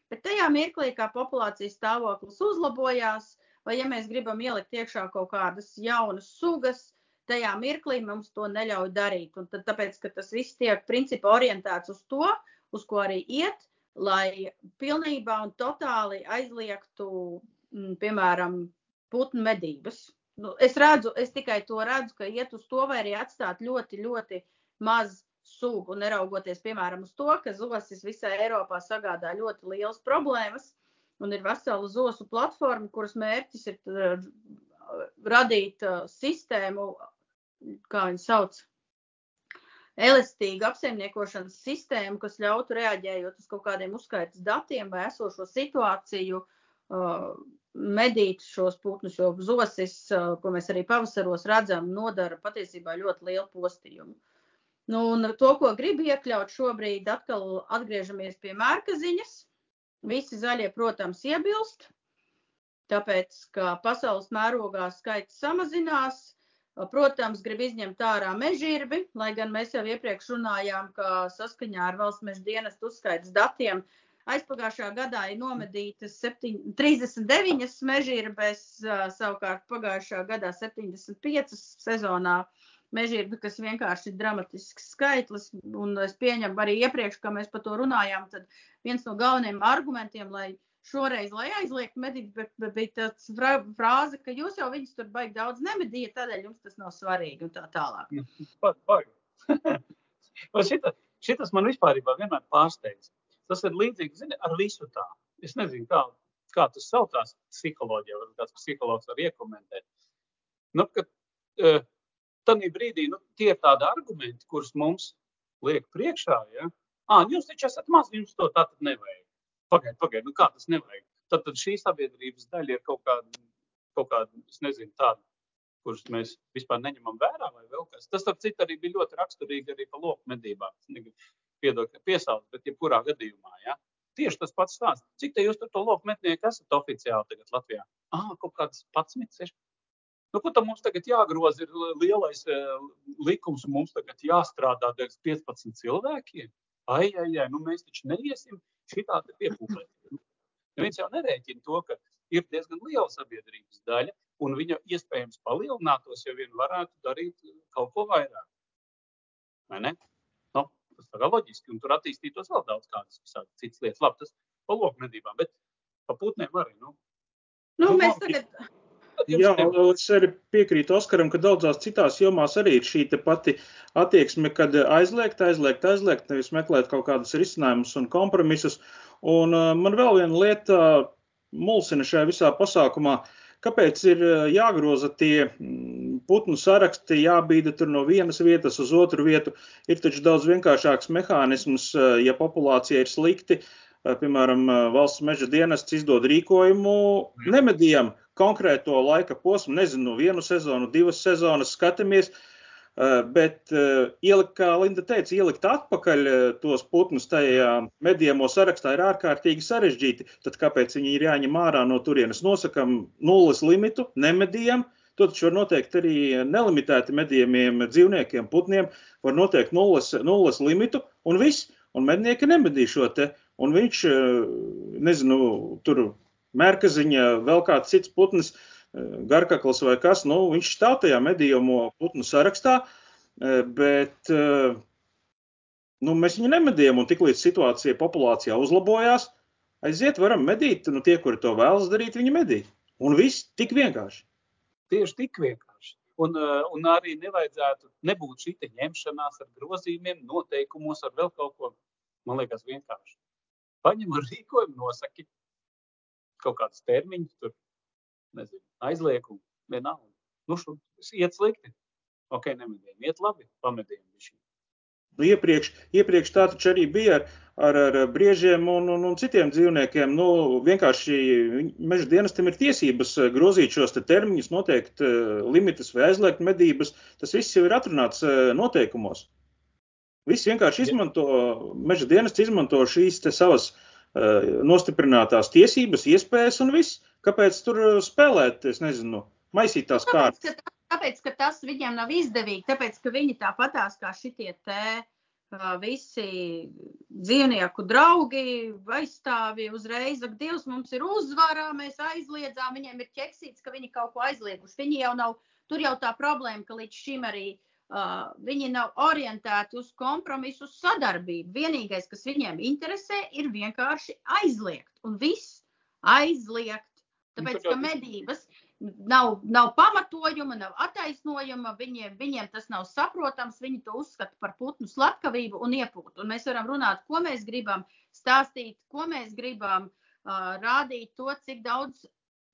bet tajā mirklī, kā populācijas stāvoklis uzlabojās, vai ja mēs gribam ielikt iekšā kaut kādas jaunas sugas, tajā mirklī mums to neļauj darīt. Un tad, tāpēc, ka tas viss tiek principā orientēts uz to, uz ko arī iet, lai pilnībā un totāli aizliegtu, piemēram, putnu medības. Nu, es redzu, es tikai to redzu, ka iet uz to vai arī atstāt ļoti, ļoti maz sugu, neraugoties, piemēram, uz to, ka zosis visā Eiropā sagādā ļoti lielas problēmas, un ir vesela zosu platforma, kuras mērķis ir uh, radīt uh, sistēmu, kā viņi sauc, elastīgu apsaimniekošanas sistēmu, kas ļautu reaģējot uz kaut kādiem uzskaitas datiem vai esošo situāciju, uh, medīt šos putnus, jo zosis, ko mēs arī pavasaros redzam, nodara patiesībā ļoti lielu postījumu. Nu, un to, ko gribu iekļaut šobrīd, atkal atgriežamies pie mērkaziņas. Visi zaļie, protams, iebilst, tāpēc, ka pasaules mērogā skaits samazinās. Protams, grib izņemt ārā mežģīrbi, lai gan mēs jau iepriekš runājām, ka saskaņā ar valsts meža dienestu uzskaitas datiem Aizpagājušā gadā ir nomedītas 7, 39 mežģīrbēs, savukārt pagājušā gadā 75 sezonā mežģīrbi, kas vienkārši ir dramatisks skaitlis. Un es pieņemu arī iepriekš, ka mēs par to runājām, tad viens no galvenajiem argumentiem, lai šoreiz, lai aizliegtu medīt, bet, bija tāds frāze, ka jūs jau viņus tur baigi daudz nemedījat, tādēļ jums tas nav svarīgi un tā tālāk. Pat baigi. [LAUGHS] šitas, šitas man vispār vienmēr pārsteidz. Tas ir līdzīgi zini, ar visu tā. Es nezinu, kā, kā tas saucās psiholoģijā, varbūt kāds psihologs var iekomentēt. Nu, kad, uh, Tanī brīdī nu, tie ir tādi argumenti, kurus mums liek priekšā. Ja? À, jūs taču esat maz, jums to tā tad nevajag. Pagaidiet, pagaidiet, nu kā tas nevajag. Tad, tad šī sabiedrības daļa ir kaut kāda, kaut kāda es nezinu, tāda, kurus mēs vispār neņemam vērā, vai vēl kas. Tas, starp citu, arī bija ļoti raksturīgi arī par loku medībām. Piedod, piesauc, bet jebkurā gadījumā, ja? Tieši tas pats stāsts. Cik te jūs tur to loku metnieku esat oficiāli tagad Latvijā? Ah, kaut kāds 11, 16. Nu, ko tam mums tagad jāgroza? Ir lielais uh, likums, un mums tagad jāstrādā 15 cilvēkiem. Ai, ai, ai, nu mēs taču neiesim šitā piepūlēt. Neviens jau nerēķina to, ka ir diezgan liela sabiedrības daļa, un viņa iespējams palielinātos, ja vien varētu darīt kaut ko vairāk. Vai ne? Nu, tā loģiski, un tur attīstītos vēl daudz kādas citas lietas. Labi, tas pa lokmedībām, bet pa putnēm arī. Nu, Nu, mēs tagad, Jā, es arī piekrītu Oskaram, ka daudzās citās jomās arī ir šī pati attieksme, kad aizliegt, aizliegt, aizliegt, nevis meklēt kaut kādus risinājumus un kompromisus. Un uh, man vēl viena lieta mulsina šajā visā pasākumā. Kāpēc ir jāgroza tie mm, putnu saraksti, jābīda tur no vienas vietas uz otru vietu? Ir taču daudz vienkāršāks mehānisms, ja populācija ir slikti, piemēram, valsts meža dienests izdod rīkojumu nemedījam konkrēto laika posmu, nezinu, vienu sezonu, divas sezonas skatāmies, eh, bet eh, ielikt, kā Linda teica, ielikt atpakaļ eh, tos putnus tajā medījamo sarakstā ir ārkārtīgi sarežģīti. Tad kāpēc viņi ir jāņem ārā no turienes? Nosakam nulles limitu, nemedījam. To taču var noteikt arī nelimitēti medījumiem dzīvniekiem, putniem, var noteikt nulles, nulles limitu un viss, un mednieki nemedī šo te, un viņš, nezinu, tur mērkaziņa, vēl kāds cits putns, eh, garkakls vai kas, nu, viņš stāv tajā medījamo putnu sarakstā, eh, bet eh, nu, mēs viņu nemedījam, un tiklīdz situācija populācijā uzlabojās, aiziet varam medīt, nu, tie, kuri to vēlas darīt, viņi medī. Un viss tik vienkārši. Tieši tik vienkārši. Un, un arī nevajadzētu nebūt šī ņemšanās ar grozījumiem, noteikumos, ar vēl kaut ko. Man liekas, vienkārši. Paņem ar rīkojumu, nosaki, kaut kādas termiņus, tur nezinu, aizliegumu, vienalga. Nu, šo, iet slikti. Ok, nemedījām, iet labi, pamedījām viņš. Nu, iepriekš, iepriekš tā taču arī bija ar, ar, ar briežiem un, un, un citiem dzīvniekiem. Nu, vienkārši meža dienestam ir tiesības grozīt šos te termiņus, noteikt uh, limitus vai aizliegt medības. Tas viss jau ir atrunāts uh, noteikumos. Viss vienkārši izmanto, meža dienests izmanto šīs savas uh, Eh, nostiprinātās tiesības, iespējas un viss. Kāpēc tur eh, spēlēt, es nezinu, maisīt tās kārtas? Tāpēc, ka, ka tas viņiem nav izdevīgi, tāpēc, ka viņi tāpatās kā šitie te visi dzīvnieku draugi, aizstāvji uzreiz, ak, Dievs mums ir uzvarā, mēs aizliedzām, viņiem ir ķeksīts, ka viņi kaut ko aizlieguši. Viņi jau nav, tur jau tā problēma, ka līdz šim arī Uh, viņi nav orientēti uz kompromisu, uz sadarbību. Vienīgais, kas viņiem interesē, ir vienkārši aizliegt. Un viss aizliegt. Tāpēc, ka medības nav, nav pamatojuma, nav attaisnojuma, viņiem, viņiem tas nav saprotams, viņi to uzskata par putnu slepkavību un iepūtu. Un mēs varam runāt, ko mēs gribam, stāstīt, ko mēs gribam, uh, rādīt to, cik daudz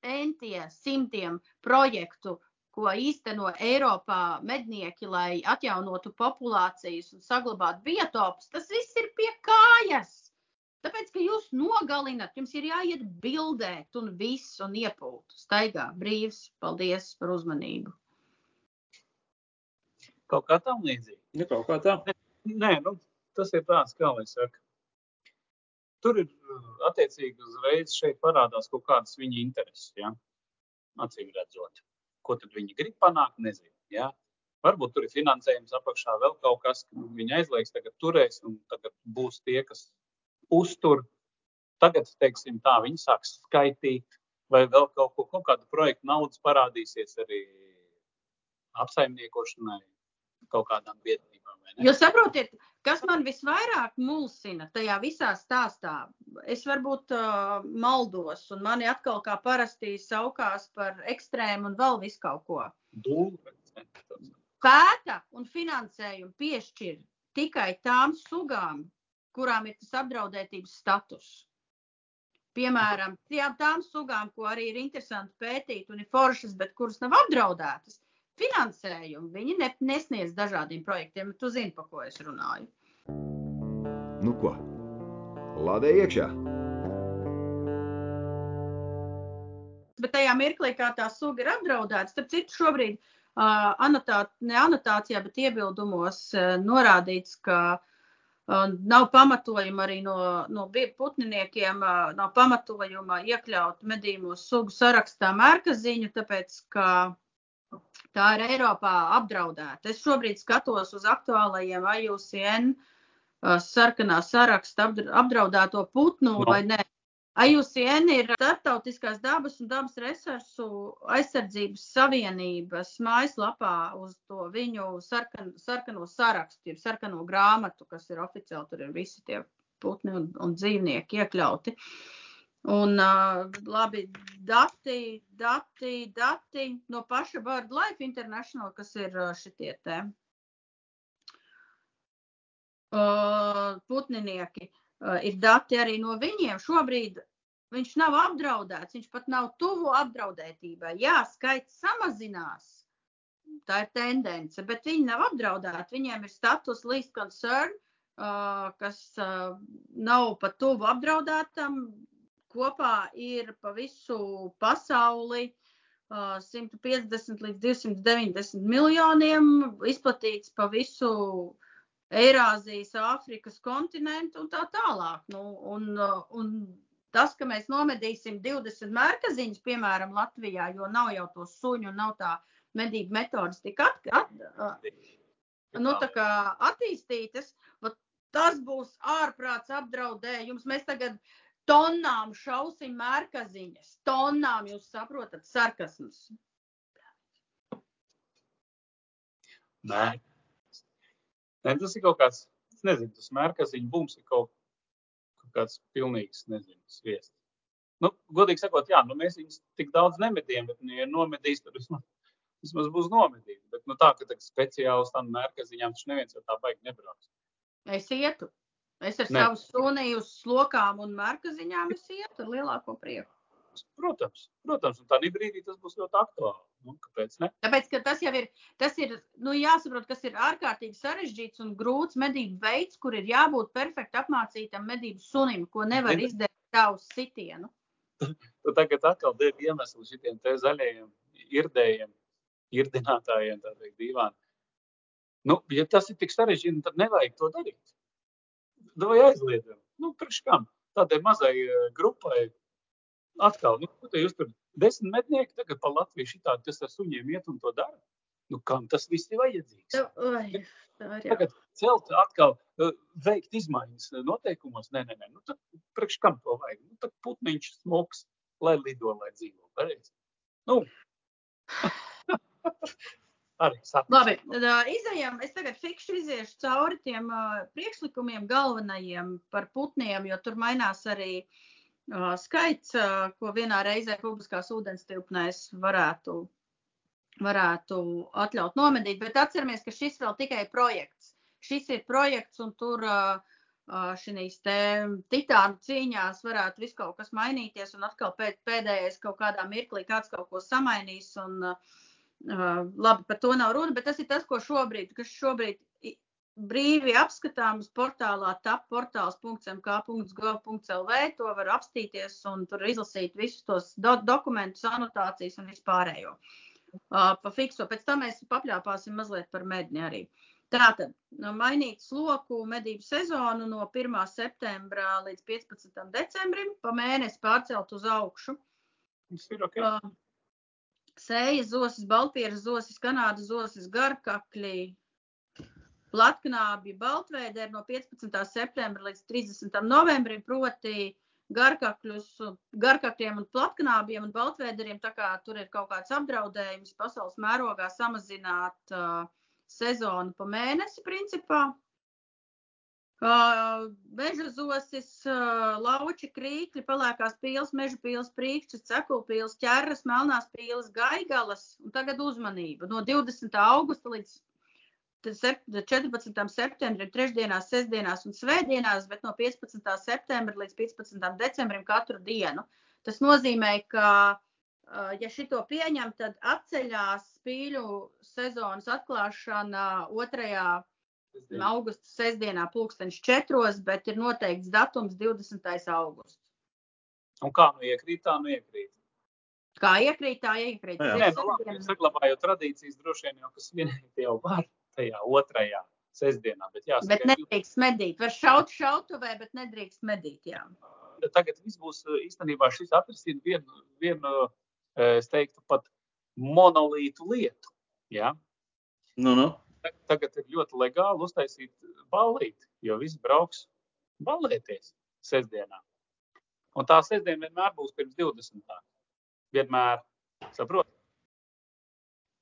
entie, simtiem projektu ko īsteno Eiropā mednieki, lai atjaunotu populācijas un saglabātu biotopus, tas viss ir pie kājas. Tāpēc, ka jūs nogalinat, jums ir jāiet bildēt un viss un iepūt. Staigā brīvs. Paldies par uzmanību. Kaut kā tam līdzīgi. Ja kaut kā tā. Nē, nu, tas ir tāds, kā lai saka. Tur ir attiecīgi uzreiz šeit parādās kaut kādas viņa intereses, ja? acīm redzot. Ko tad viņi grib panākt, nezinu. Ja? Varbūt tur ir finansējums apakšā, vēl kaut kas, ka viņi aizliegs, tagad turēs, un tagad būs tie, kas uztur. Tagad, teiksim, tā viņi sāks skaitīt, vai vēl kaut ko, kaut kādu projektu naudas parādīsies arī apsaimniekošanai, kaut kādām biedrībām. Jo saprotiet, kas man visvairāk mulsina tajā visā stāstā, es varbūt uh, maldos, un mani atkal kā parasti saukās par ekstrēmu un vēl visu kaut ko. Pēta un finansējumu piešķir tikai tām sugām, kurām ir tas apdraudētības status. Piemēram, tām sugām, ko arī ir interesanti pētīt un ir foršas, bet kuras nav apdraudētas, finansējumu viņi ne, nesniedz dažādiem projektiem. Tu zini, par ko es runāju. Nu ko? Lādē iekšā! Bet tajā mirklī, kā tā suga ir apdraudēta, starp citu, šobrīd uh, anotā, ne anotācijā, bet iebildumos uh, norādīts, ka uh, nav pamatojuma arī no, no putniniekiem, uh, nav pamatojuma iekļaut medījumos sugu sarakstā mērkaziņu, tāpēc, ka tā ir Eiropā apdraudēta. Es šobrīd skatos uz aktuālajiem IUCN uh, sarkanā saraksta apdraudēto putnu no. vai nē. IUCN ir Startautiskās dabas un dabas resursu aizsardzības savienības mājaslapā uz to viņu sarkan, sarkano sarakstu, jeb sarkano grāmatu, kas ir oficiāli, tur ir visi tie putni un, un dzīvnieki iekļauti. Un uh, labi, dati, dati, dati no paša BirdLife International, kas ir šitie te uh, putninieki. Uh, ir dati arī no viņiem. Šobrīd viņš nav apdraudēts, viņš pat nav tuvu apdraudētībai. Jā, skaits samazinās. Tā ir tendence, bet viņi nav apdraudēti. Viņiem ir status least concern, uh, kas uh, nav pat tuvu apdraudētam. Kopā ir pa visu pasauli 150 līdz 290 miljoniem, izplatīts pa visu Eirāzijas, Āfrikas kontinentu un tā tālāk. Nu, un, un tas, ka mēs nomedīsim 20 mērkaziņus, piemēram, Latvijā, jo nav jau to suņu un nav tā medību metodas tik at, at, nu, attīstītas, tas būs ārprāts apdraudējums. Mēs tagad tonnām šausim mērkaziņas, tonnām jūs saprotat sarkasmus. Nē, Ne, tas ir kaut kāds, es nezinu, tas mērkaziņu bums ir kaut, kaut kāds pilnīgs, nezinu, sviests. Nu, godīgi sakot, jā, nu mēs viņus tik daudz nemedījām, bet, nu, ja nomedīs, tad vismaz, vismaz būs nomedīti. Bet, nu, tā, ka tā speciāli uz tām mērkaziņām, taču neviens jau tā baigi nebrauks. Es ietu. Es ar ne. savu suni uz slokām un mērkaziņām es ietu ar lielāko prieku. Protams, protams, un tādā brīdī tas būs ļoti aktuāli. Nu, kāpēc ne? Tāpēc, ka tas jau ir, tas ir, nu, jāsaprot, kas ir ārkārtīgi sarežģīts un grūts medību veids, kur ir jābūt perfekti apmācītam medību sunim, ko nevar Zini. izdarīt uz sitienu. tu tagad atkal devi iemeslu šitiem te zaļajiem irdējiem, irdinātājiem, tā teikt, dīvāni. Nu, ja tas ir tik sarežģīti, tad nevajag to darīt. Vai aizliedzam? Nu, priekš kam? Tādai mazai uh, grupai atkal, nu, ko te jūs tur desmit mednieki tagad pa Latviju šitādi, kas ar suņiem iet un to dara? Nu, kam tas viss ir vajadzīgs? Oi, tagad celt atkal, uh, veikt izmaiņas noteikumos, nē, nē, nē, nu tad priekš kam to vajag? Nu, tad putniņš smoks, lai lido, lai dzīvo, pareizi. Nu, [LAUGHS] arī sapnis. Labi, tad izējām, es tagad fikšu iziešu cauri tiem uh, priekšlikumiem galvenajiem par putniem, jo tur mainās arī uh, skaits, ko vienā reizē publiskās ūdens tilpnēs varētu, varētu atļaut nomedīt. Bet atceramies, ka šis vēl tikai projekts. Šis ir projekts, un tur šīs titānu cīņās varētu viss kaut kas mainīties, un atkal pēc, pēdējais kaut kādā mirklī kāds kaut ko samainīs. Un, labi, par to nav runa, bet tas ir tas, ko šobrīd, kas šobrīd brīvi apskatāms portālā tapportāls.mk.gov.lv. To var apstīties un tur izlasīt visus tos do dokumentus, anotācijas un vispārējo. Uh, pa fikso. Pēc tam mēs papļāpāsim mazliet par medni arī. Tātad mainīt sloku medību sezonu no 1. septembra līdz 15. decembrim, pa mēnesi pārcelt uz augšu. Okay. Uh, sējas zosis, baltpieras zosis, kanādas zosis, garkakļi, Latknābi Baltvēderi no 15. septembra līdz 30. novembrim, proti garkakļus, garkakļiem un platknābiem un baltvēderiem, tā kā tur ir kaut kāds apdraudējums pasaules mērogā samazināt uh, sezonu pa mēnesi principā. Uh, meža zosis, uh, lauči, krīkļi, pelēkās pīles, meža pīles, prīkšķis, cekulpīles, ķerras, melnās pīles, gaigalas un tagad uzmanība. No 20. augusta līdz 14. septembrim, trešdienās, sestdienās un svētdienās, bet no 15. septembra līdz 15. decembrim katru dienu. Tas nozīmē, ka, ja šito pieņem, tad atceļās spīļu sezonas atklāšana 2. augusta sestdienā pulksteņš četros, bet ir noteikts datums 20. augusts. Un kā nu iekrīt, tā nu iekrīt. Kā iekrīt, tā iekrīt. Nē, nu, labi, saglabājot tradīcijas, droši vien jau kas vienīgi jau var tajā otrajā sestdienā. Bet, jāsaka, Bet nedrīkst medīt. Var šaut šautavē, bet nedrīkst medīt. Jā. tagad viss būs eh, īstenībā šis atrisina vienu, vienu, eh, es teiktu, pat monolītu lietu. Ja? Nu, nu. Tag- Tagad ir ļoti legāli uztaisīt ballīti, jo visi brauks ballēties sestdienā. Un tā sestdiena vienmēr būs pirms 20. Vienmēr, saprot?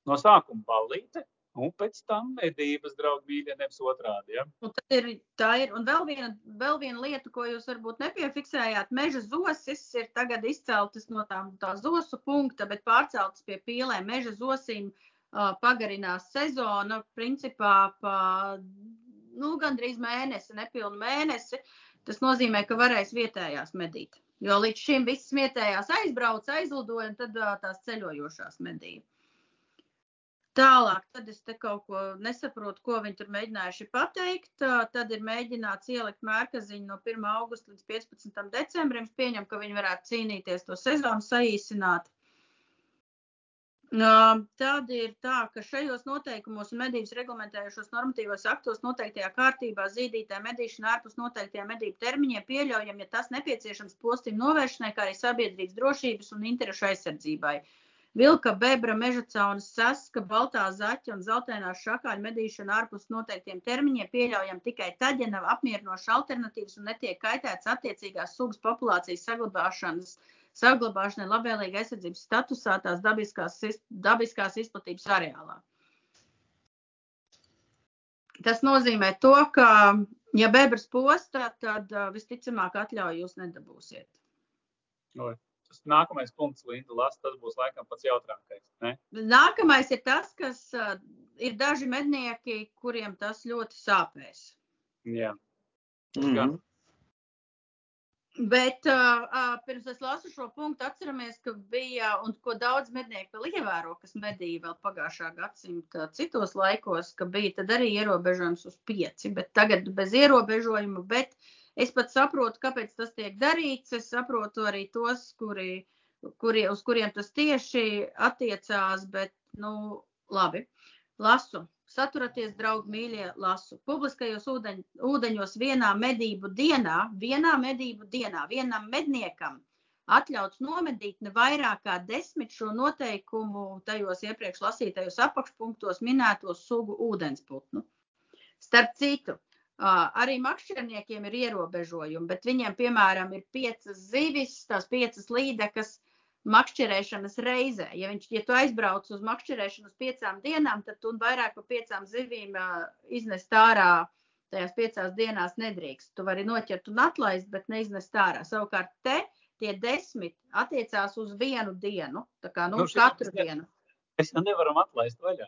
No sākuma ballīte, un pēc tam medības draugi mīļie, nevis otrādi. Ja? Un tad ir, tā ir. Un vēl viena, vēl viena lieta, ko jūs varbūt nepiefiksējāt. Meža zosis ir tagad izceltas no tā, tā zosu punkta, bet pārceltas pie pīlēm. Meža zosīm uh, pagarinās sezona, principā pa nu, gandrīz mēnesi, nepilnu mēnesi. Tas nozīmē, ka varēs vietējās medīt. Jo līdz šim viss vietējās aizbrauc, aizlidoja, un tad uh, tās ceļojošās medīja. Tālāk, tad es te kaut ko nesaprotu, ko viņi tur mēģinājuši pateikt. Tad ir mēģināts ielikt mērkaziņu no 1. augusta līdz 15. decembrim. Es pieņemu, ka viņi varētu cīnīties to sezonu saīsināt. Tad ir tā, ka šajos noteikumos un medības reglamentējušos normatīvos aktos noteiktajā kārtībā zīdītē medīšana ārpus noteiktajiem medību termiņiem pieļaujam, ja tas nepieciešams postīm novēršanai, kā arī sabiedrības drošības un interešu aizsardzībai. Vilka, bebra, meža caunas, saska, baltā zaķa un zeltainā šakāļa medīšana ārpus noteiktiem termiņiem pieļaujam tikai tad, ja nav apmierinošas alternatīvas un netiek kaitēts attiecīgās sugas populācijas saglabāšanas, saglabāšanai labvēlīga aizsardzības statusā tās dabiskās, is- dabiskās izplatības areālā. Tas nozīmē to, ka, ja bebras posta, tad visticamāk atļauju jūs nedabūsiet. Oi, Tas nākamais punkts, Linda, las, tas būs laikam pats jautrākais. Ne? Nākamais ir tas, kas uh, ir daži mednieki, kuriem tas ļoti sāpēs. Jā. Mm -hmm. Bet uh, uh, pirms es lasu šo punktu, atceramies, ka bija, un ko daudz mednieku vēl ievēro, kas medīja vēl pagājušā gadsimta citos laikos, ka bija tad arī ierobežojums uz pieci, bet tagad bez ierobežojuma, bet es pat saprotu, kāpēc tas tiek darīts. Es saprotu arī tos, kuri, kuri, uz kuriem tas tieši attiecās, bet, nu, labi, lasu. Saturaties, draugi, mīļie, lasu. Publiskajos ūdeņ, ūdeņos vienā medību dienā, vienā medību dienā, vienam medniekam atļauts nomedīt ne vairāk kā desmit šo noteikumu tajos iepriekš lasītajos apakšpunktos minēto sugu ūdensputnu. Starp citu, arī makšķerniekiem ir ierobežojumi, bet viņiem, piemēram, ir piecas zivis, tās piecas līdekas, makšķerēšanas reizē. Ja, viņš, ja tu aizbrauc uz makšķerēšanu uz piecām dienām, tad tu vairāk par piecām zivīm iznest ārā tajās piecās dienās nedrīkst. Tu vari noķert un atlaist, bet neiznest ārā. Savukārt te tie desmit attiecās uz vienu dienu, tā kā nu, Nu, katru dienu. Mēs jau nevaram atlaist vaļā.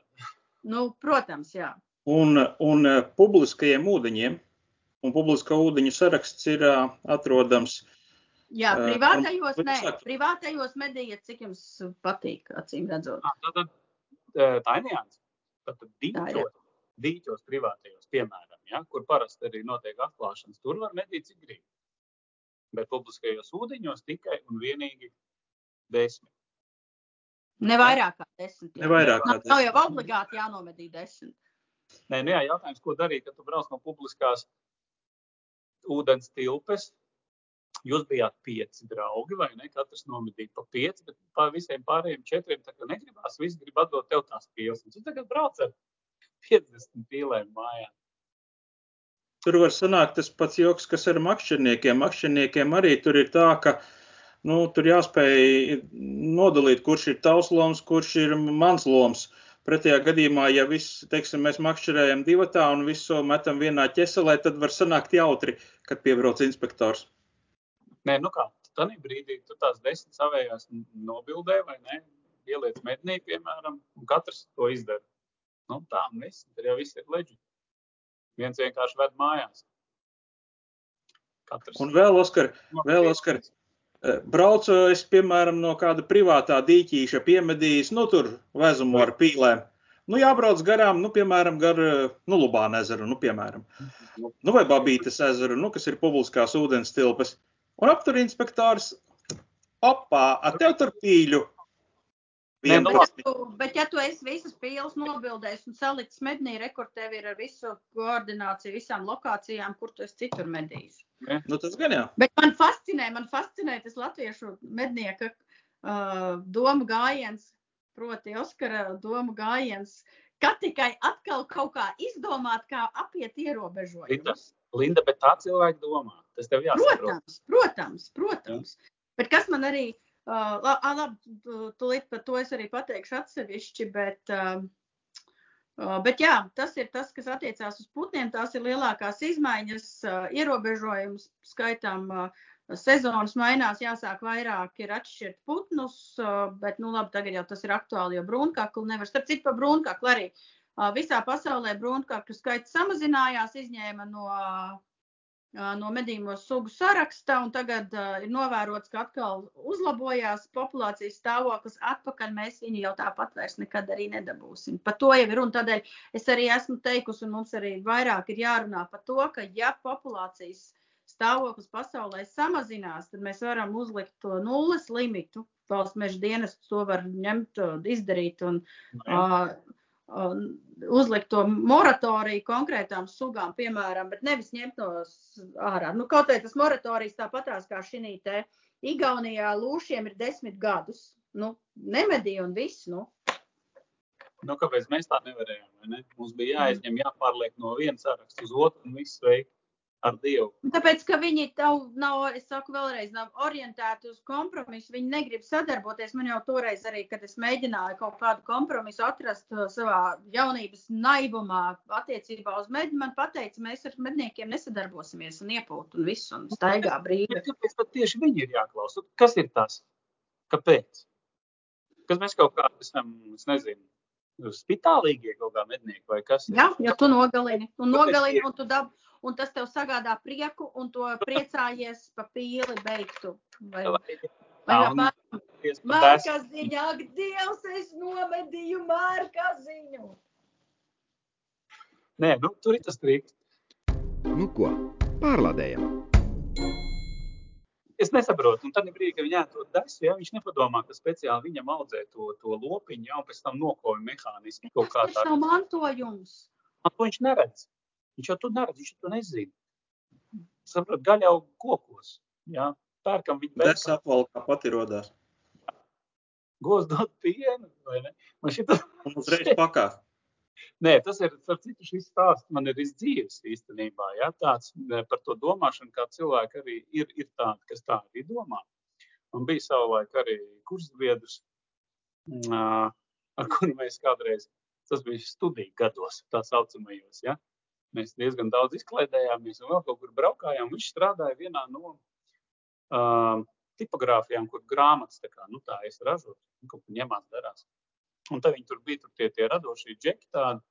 Nu, protams, jā. Un, un eh, publiskajiem ūdeņiem, un publiskā ūdeņu saraksts ir ā, atrodams. Jā, Ā, privātajos, un- nē, privātajos medījat, cik jums patīk, acīm redzot. Ah, Tad, tad tā ir nianses. Tad Tā, dīķos, dīķos privātajos, piemēram, ja, kur parasti arī notiek atklāšanas, tur var medīt cik grib. Bet publiskajos ūdeņos tikai un vienīgi desmit. Ne vairāk kā desmit. Ne vairāk kā Nav, nav jau obligāti jānomedī desmit. Nē, nu jā, jautājums, ko darīt, kad tu brauc no publiskās ūdens tilpes. Jūs bijāt pieci draugi, vai ne? Katrs nomedīja pa pieci, bet pār visiem pārējiem četriem tā kā negribās. Visi grib atdot tev tās pīles. Tu tagad brauc ar 50 pīlēm mājā. Tur var sanākt tas pats joks, kas ar makšķerniekiem. Makšķerniekiem arī tur ir tā, ka nu, tur jāspēj nodalīt, kurš ir tavs loms, kurš ir mans loms. Pretējā gadījumā, ja viss, teiksim, mēs makšķerējam divatā un visu metam vienā ķeselē, tad var sanākt jautri, kad piebrauc inspektors. Nē, nu kā, tad brīdī tu tās desmit savējās nobildē, vai ne? Ieliec mednī, piemēram, un katrs to izdara. Nu, tā, un viss, tad jau viss ir leģi. Viens vienkārši ved mājās. Katrs. Un vēl, Oskar, vēl, Oskar, braucu es, piemēram, no kāda privātā dīķīša piemedījis, nu, tur vezumu ar pīlēm. Nu, jābrauc garām, nu, piemēram, gar, eh, nu, Lubāna ezeru, nu, piemēram. Nu, vai Babītas ezeru, nu, kas ir publiskās ūdens tilpes. Un aptur inspektors, opā, a tev tur pīļu. Nē, nu, Bet, ja labi. tu, bet, ja tu esi visas pīles nobildējis un salicis mednī, rekord tev ir ar visu koordināciju, visām lokācijām, kur tu esi citur medījis. Nu, tas gan jā. Bet man fascinē, man fascinē tas latviešu mednieka uh, doma gājiens, proti Oskara doma gājiens, ka tikai atkal kaut kā izdomāt, kā apiet Linda, ierobežojumus. Linda, bet tā cilvēki domā. Tas tev jāsaprot. Protams, protams, protams. Bet kas man arī, uh, ā, labi, tūlīt par to es arī pateikšu atsevišķi, bet, uh, uh, bet jā, tas ir tas, kas attiecās uz putniem. Tās ir lielākās izmaiņas, uh, ierobežojums skaitām. Uh, Sezonas mainās, jāsāk vairāk ir atšķirt putnus, uh, bet, nu, labi, tagad jau tas ir aktuāli, jo brūnkakli nevar. Starp citu, par brūnkakli arī uh, visā pasaulē brūnkakļu skaits samazinājās, izņēma no no medījuma sugu saraksta, un tagad uh, ir novērots, ka atkal uzlabojās populācijas stāvoklis. Atpakaļ mēs viņu jau tāpat vairs nekad arī nedabūsim. Par to jau ir runa. Tādēļ es arī esmu teikusi, un mums arī vairāk ir jārunā par to, ka ja populācijas stāvoklis pasaulē samazinās, tad mēs varam uzlikt to nulles limitu. Valsts meža dienas to var ņemt, izdarīt un uh, uzlikt to moratoriju konkrētām sugām, piemēram, bet nevis ņemt no ārā. Nu, kaut arī tas moratorijas tāpatās kā šī te Igaunijā lūšiem ir desmit gadus. Nu, nemedīja un viss. Nu. Nu, kāpēc mēs tā nevarējām? vai Ne? Mums bija jāizņem, jāpārliek no viena saraksta uz otru un viss veikt ar Dievu. Un Tāpēc, ka viņi tav, nav, es saku vēlreiz, nav orientēti uz kompromisu, viņi negrib sadarboties. Man jau toreiz arī, kad es mēģināju kaut kādu kompromisu atrast uh, savā jaunības naivumā attiecībā uz medni, man pateica, mēs ar medniekiem nesadarbosimies un iepūt un visu un staigā brīvi. Bet kāpēc tad tieši viņi ir jāklausa? Kas ir tas? Kāpēc? Kas mēs kaut kādā esam, es nezinu, spitālīgie kaut kā mednieki vai kas? Jā, ja tu nogalini, Kāpēc nogalini, un, tu dab, un tas tev sagādā prieku, un to priecājies pa pīli beigtu. Vai, vai un. Mārka ziņā, ak, Dievs, es nomedīju Mārka ziņu. Nē, nu, tur ir tas triks. Nu ko, pārlādējam. Es nesaprotu, un tad brīdī, kad viņi ēd to desu, ja, viņš nepadomā, ka speciāli viņam audzē to, to lopiņu, jau pēc tam nokovi mehāniski kaut kā Tas tā. nav mantojums. Man to viņš neredz. Viņš jau to neredz, viņš to nezina. Saprot, gaļa jau kokos. Jā, pērkam viņu Tas apvalkā pati rodās. Gos dod pienu, vai ne? Man šita... Un uzreiz pakā. [LAUGHS] Nē, tas ir, starp citu, šis stāsts man ir izdzīves īstenībā, ja, tāds par to domāšanu, kā cilvēki arī ir, ir tādi, kas tā arī domā. Man bija savulaik arī kursbiedrs, ā, ar kuru mēs kādreiz, tas bija studiju gados, tā saucamajos, ja. Mēs diezgan daudz izklaidējāmies un vēl kaut kur braukājām. Viņš strādāja vienā no uh, tipogrāfijām, kur grāmatas tā kā, nu tā es ražotu, kaut kur ņemās darās. Un tad viņi tur bija tur tie, tie radošie džeki, tādi,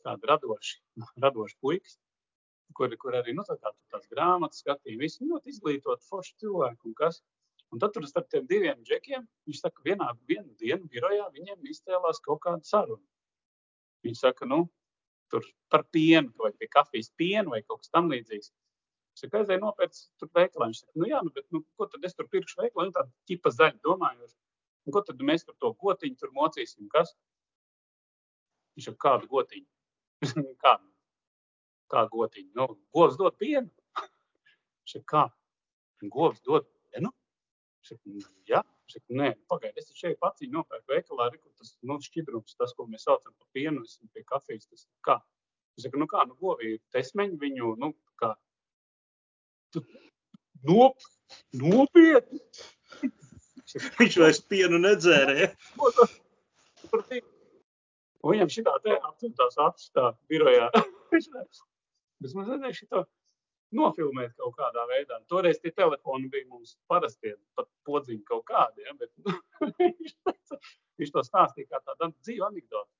tādi radoši, radoši puikas, kur, kur arī nu, tā kā, tās grāmatas skatīja. Visi ļoti izglītoti, forši cilvēki un kas. Un tad tur starp tiem diviem džekiem, viņš saka, vienā vienu dienu birojā viņiem izcēlās kaut kāda saruna. Viņi saka, nu, tur par pienu, vai pie kafijas pienu vai kaut kas tam līdzīgs. Es saku, aizēju nopērts tur veikalā. Viņš saka, nu jā, nu, bet nu, ko tad es tur pirkšu veikalā? Nu, tāda ķipa zaļa domājoša. Un ko tad mēs tur to gotiņu tur mocīsim? Kas? Viņš saka, kādu gotiņu? [LAUGHS] kādu? Kā gotiņu? Nu, govs dod pienu. [LAUGHS] Viņš saka, kā? Govs dod pienu? Viņš saka, "Nu, jā. Viņš saka, nē, pagaidi, es šeit pats nopērku veikalā, kur tas nu, šķidrums, tas, ko mēs saucam par pienu, es pie kafijas, tas kā? Viņš saka, nu kā, nu govi ir tesmeņi viņu, nu kā? Tu nop, nopietni. Viņš vairs pienu nedzērēja. Viņam šitā te aptuvās acis tā birojā. [LAUGHS] Viņš vajadzēja šito nofilmēt kaut kādā veidā. Toreiz tie telefoni bija mums parastie, pat podziņi kaut kādi, ja? bet [LAUGHS] teica, viņš to stāstīja kā tādu dzīvu anekdoti.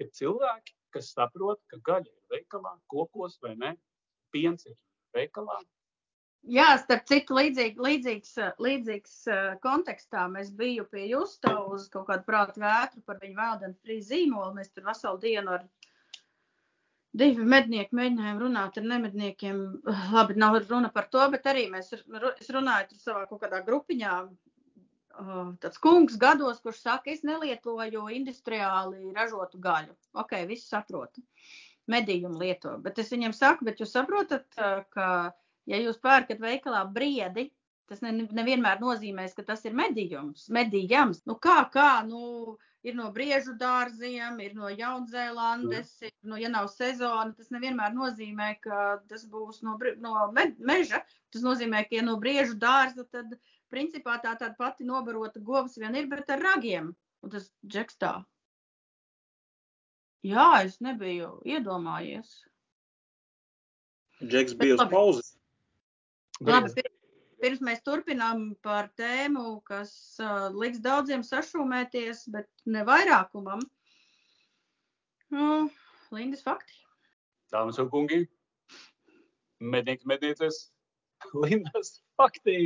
Ir cilvēki, kas saprot, ka gaļa ir veikalā, kokos vai ne, piens ir veikalā. Jā, starp citu, līdzīgi, līdzīgs, līdzīgs kontekstā mēs bijām pie Justa uz kaut kādu prātu vētru par viņu vēldenu frīzi zīmolu. Mēs tur veselu dienu ar divi mednieki mēģinājām runāt ar nemedniekiem. [SIGHS] Labi, nav runa par to, bet arī mēs, ru- es runāju tur savā kaut kādā grupiņā. uh, tāds kungs gados, kurš saka, es nelietoju industriāli ražotu gaļu. Ok, viss saprotu. Medījumu lieto. Bet es viņiem saku, bet jūs saprotat, uh, ka, ja jūs pērkat veikalā briedi, tas ne, nevienmēr nozīmēs, ka tas ir medījums, medījams. Nu kā, kā, nu, ir no briežu dārziem, ir no Jaunzēlandes, ir no, ja nav sezona, tas nevienmēr nozīmē, ka tas būs no, no me, meža. Tas nozīmē, ka ja no briežu dārza, tad principā tā tāda pati nobarota govs vien ir, bet ar ragiem. Un tas džeks tā. Jā, es nebiju iedomājies. Džeks bija uz pauzes. Labi, pirms mēs turpinām par tēmu, kas uh, liks daudziem sašūmēties, bet ne vairākumam. Nu, Lindas fakti. Dāmas un kungi, mednieks, mednieces, [LAUGHS] Lindas fakti.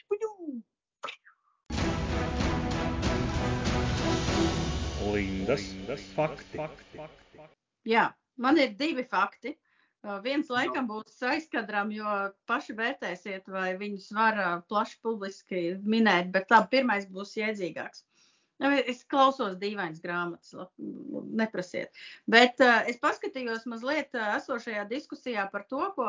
Špuņu! Lindas, Lindas fakti. Jā, man ir divi fakti. Viens laikam būs aizkadram, jo paši vērtēsiet, vai viņus var plaši publiski minēt, bet labi, pirmais būs jēdzīgāks. Nu, es klausos dīvainas grāmatas, neprasiet. Bet uh, es paskatījos mazliet uh, esošajā diskusijā par to, ko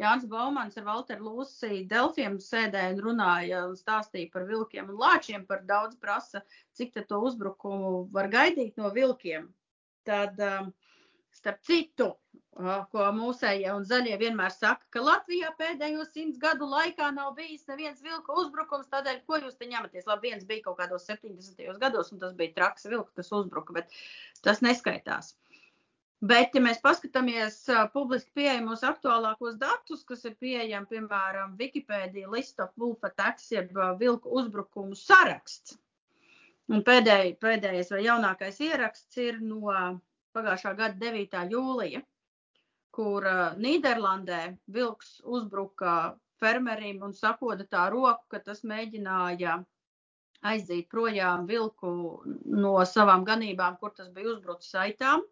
Jānis Baumans ar Valteru Lūsiju Delfiem sēdēja un runāja un stāstīja par vilkiem un lāčiem, par daudz prasa, cik to uzbrukumu var gaidīt no vilkiem. Tad, uh, starp citu, ko mūsējie un zaļie vienmēr saka, ka Latvijā pēdējo simts gadu laikā nav bijis neviens vilka uzbrukums, tādēļ, ko jūs te ņematies? Labi, viens bija kaut kādos 70. gados, un tas bija traks vilks, kas uzbruka, bet tas neskaitās. Bet, ja mēs paskatāmies uh, publiski pieejamos aktuālākos datus, kas ir pieejami, piemēram, Wikipedia list of wolf attacks, jeb uh, vilku uzbrukumu saraksts. Un pēdēj, pēdējais vai jaunākais ieraksts ir no pagājušā gada 9. jūlija kur uh, Nīderlandē vilks uzbruka fermerim un sakoda tā roku, ka tas mēģināja aizzīt projām vilku no savām ganībām, kur tas bija uzbrucis saitām.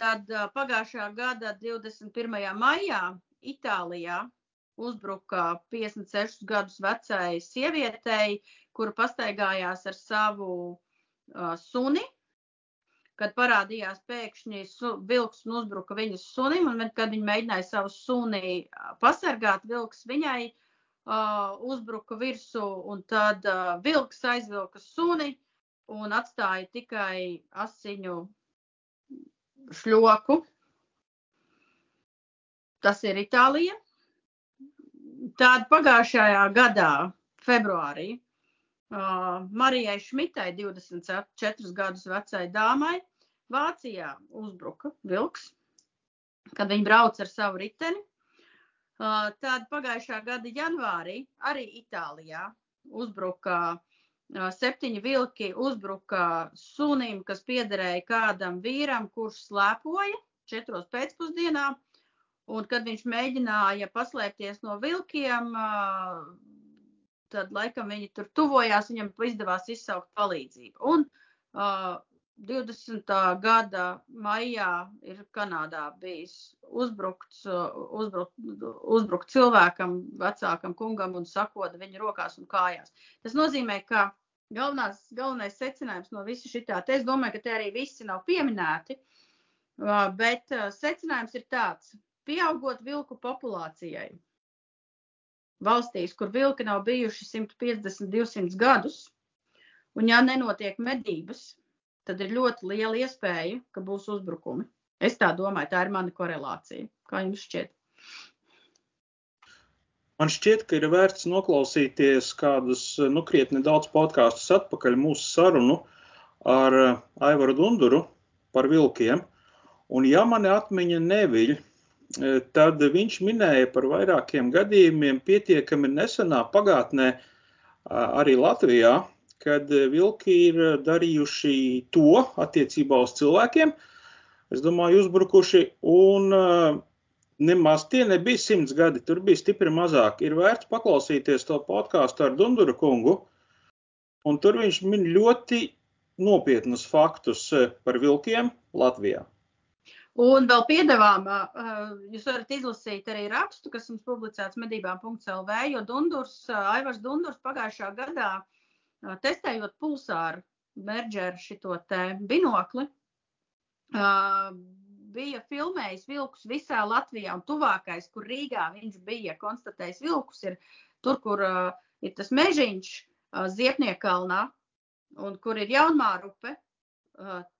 Tad uh, pagājušā gada 21. maijā Itālijā uzbruka 56 gadus vecai sievietei, kura pastaigājās ar savu uh, suni kad parādījās pēkšņi su, vilks un uzbruka viņas sunim, un kad viņa mēģināja savu suni pasargāt, vilks viņai uh, uzbruka virsū, un tad uh, vilks aizvilka suni un atstāja tikai asiņu šļoku. Tas ir Itālija. Tāda pagājušajā gadā, februārī, Uh, Marijai Šmitai, 24 gadus vecai dāmai, Vācijā uzbruka vilks, kad viņa brauca ar savu riteni. Uh, tad pagājušā gada janvārī arī Itālijā uzbruka uh, septiņi vilki, uzbruka sunim, kas piederēja kādam vīram, kurš slēpoja četros pēcpusdienā. Un, kad viņš mēģināja paslēpties no vilkiem, tad laikam viņi tur tuvojās, viņam izdevās izsaukt palīdzību. Un uh, 20. gada maijā ir Kanādā bijis uzbrukts, uzbrukt, uzbrukt cilvēkam, vecākam kungam un sakoda viņa rokās un kājās. Tas nozīmē, ka galvenās, galvenais secinājums no visa šitā, te es domāju, ka te arī visi nav pieminēti, bet secinājums ir tāds, pieaugot vilku populācijai, valstīs, kur vilki nav bijuši 150, 200 gadus, un ja nenotiek medības, tad ir ļoti liela iespēja, ka būs uzbrukumi. Es tā domāju, tā ir mana korelācija. Kā jums šķiet? Man šķiet, ka ir vērts noklausīties kādus nu, krietni daudz podkāstus atpakaļ mūsu sarunu ar Aivaru Dunduru par vilkiem. Un, ja mani atmiņa neviļ, tad viņš minēja par vairākiem gadījumiem pietiekami nesenā pagātnē arī Latvijā, kad vilki ir darījuši to attiecībā uz cilvēkiem, es domāju, uzbrukuši, un nemaz tie nebija simts gadi, tur bija stipri mazāk. Ir vērts paklausīties to podkāstu ar Dunduru kungu, un tur viņš min ļoti nopietnus faktus par vilkiem Latvijā. Un vēl piedāvām, jūs varat izlasīt arī rakstu, kas mums publicēts medībām.lv, jo Dundurs, Aivars Dundurs pagājušā gadā testējot pulsāru Bergeru šito te binokli, bija filmējis vilkus visā Latvijā, un tuvākais, kur Rīgā viņš bija konstatējis vilkus, ir tur, kur ir tas mežiņš Ziepniekalnā, un kur ir Jaunmārupe.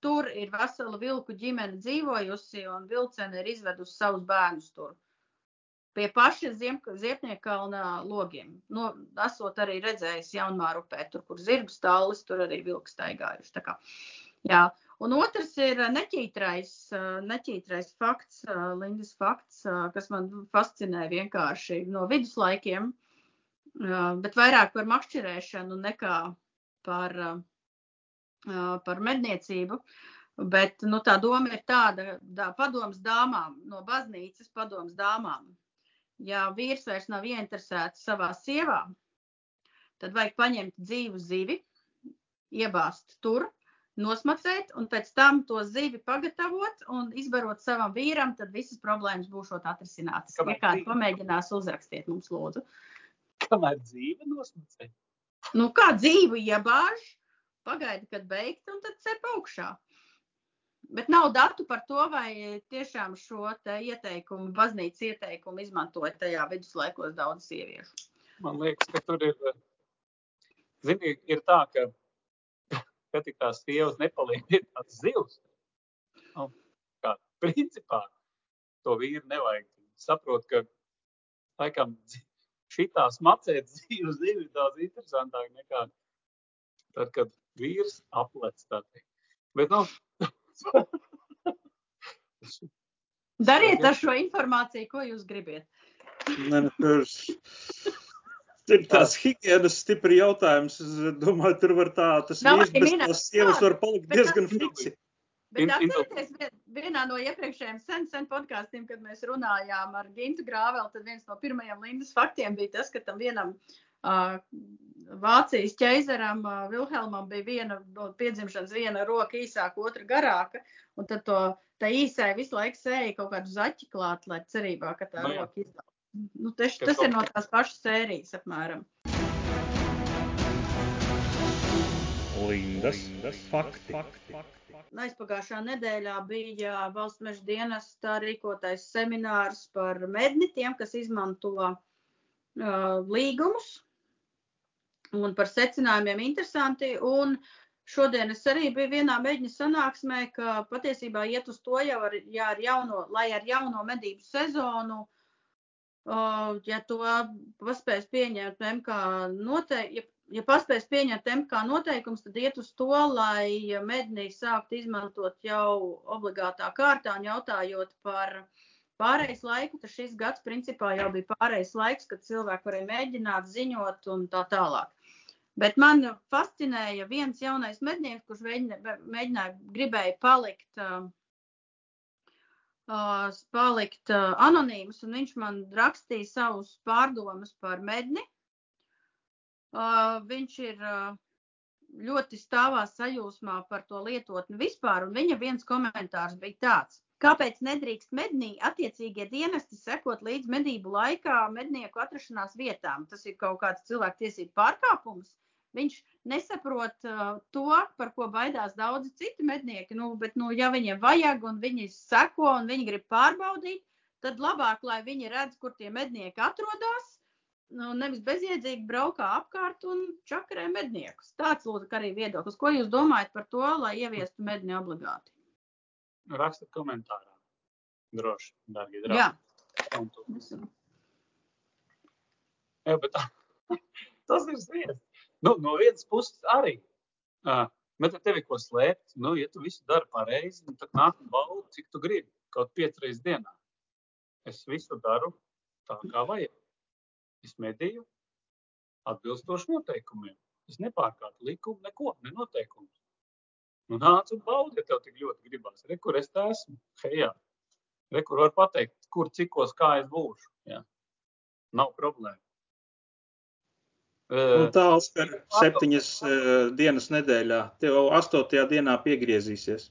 Tur ir vesela vilku ģimene dzīvojusi, un vilcene ir izvedusi savus bērnus tur. Pie paša Ziepniekalna logiem. No, esot arī redzējis Jaunmārupē, tur, kur zirgu stālis, tur arī vilks staigājuši. Tā kā, jā. Un otrs ir neķītrais, neķītrais fakts, Lindas fakts, kas man fascinē vienkārši no viduslaikiem, bet vairāk par makšķerēšanu nekā par, par medniecību. Bet nu, tā doma ir tāda, tā padoms dāmām, no baznīcas padoms dāmām. Ja vīrs vairs nav ieinteresēts savā sievā, tad vajag paņemt dzīvu zivi, iebāzt tur, nosmacēt, un pēc tam to zivi pagatavot un izbarot savam vīram, tad visas problēmas būšot atrisinātas. Kamēr ja kādi dzīve? pamēģinās, uzrakstiet mums, lūdzu. Kamēr dzīve nosmacē. Nu, kā dzīvu iebāž, pagaidi, kad beigt, un tad cep augšā. Bet nav datu par to, vai tiešām šo te ieteikumu, baznīcas ieteikumu izmantoja tajā viduslaikos daudz sieviešu. Man liekas, ka tur ir, zini, ir tā, ka, ka tik tās sievas nepaliek pie tās zivs. Nu, kā, principā to vīru nevajag. Saprot, ka laikam šitās macēt [LAUGHS] zivi ir daudz interesantāk nekā tad, kad vīrs aplec tā teikt. Bet, nu, [LAUGHS] Dariet ar šo informāciju, ko jūs gribiet. Ne, ne, tur ir tās higienas stipri jautājums. Es domāju, tur var tā, tas Nav vīrs bez tās sievas var palikt diezgan fiksi. Bet atcerieties, vien- vienā no iepriekšējiem sen, sen podkāstiem, kad mēs runājām ar Gintu Grāvelu, tad viens no pirmajiem Lindas faktiem bija tas, ka tam vienam uh, Vācijas ķeizaram Vilhelmam bija viena no piedzimšanas viena roka īsāka, otra garāka, un tad to tā īsai visu laiku sēja kaut kādu zaķi klāt, lai cerībā, ka tā Nu jā. roka izdala. Nu, tas, Ka tas ir no tās pašas sērijas apmēram. Lindas, fakti. Aizpagājušā nedēļā bija valsts meža dienestā rīkotais seminārs par medni, tiem, kas izmanto uh, līgumus un par secinājumiem interesanti. Un šodien es arī biju vienā mēģina sanāksmē, ka patiesībā iet uz to jau ar, ja ar jauno, lai ar jauno medību sezonu, uh, ja to paspēs pieņemt MK noteikti, ja ja paspēs pieņemt MK noteikums, tad iet uz to, lai mednī sākt izmantot jau obligātā kārtā, un jautājot par pārējais laiku, tad šis gads principā jau bija pārējais laiks, kad cilvēki varēja mēģināt ziņot un tā tālāk. Bet man fascinēja viens jaunais mednieks, kurš mēģināja, mēģināja gribēja palikt, uh, uh, palikt uh, anonīms, un viņš man rakstīja savus pārdomas par medni. Uh, viņš ir ļoti stāvā sajūsmā par to lietotni vispār, un viņa viens komentārs bija tāds. Kāpēc nedrīkst mednī attiecīgie dienesti sekot līdz medību laikā mednieku atrašanās vietām? Tas ir kaut kāds cilvēktiesību pārkāpums. Viņš nesaprot uh, to, par ko baidās daudzi citi mednieki. Nu, bet, nu, ja viņiem vajag un viņi seko un viņi grib pārbaudīt, tad labāk, lai viņi redz, kur tie mednieki atrodas, nu, nevis bezjēdzīgi braukā apkārt un čakarē medniekus. Tāds lūdzu arī viedoklis. Ko jūs domājat par to, lai ieviestu medni obligāti? rakstiet komentārā. Droši, darbie draugi. Jā, Jā, bet tā, [LAUGHS] tas ir sviest. Nu, no vienas puses arī. Uh, bet ar tevi ko slēpt? Nu, ja tu visu dari pareizi, nu, tad nāk un bauda, cik tu gribi. Kaut piecas reizes dienā. Es visu daru tā, kā vajag. Es medīju atbilstoši noteikumiem. Es nepārkāpu likumu, neko, ne noteikumus. Nu, nāc un baudi, ja tev tik ļoti gribās. Re, kur es tā esmu? Hejā. Re, kur var pateikt, kur, cikos, kā es būšu. Jā. Nav problēma. Un Uh, tā, Oskar, septiņas uh, dienas nedēļā. Tev astotajā dienā piegriezīsies.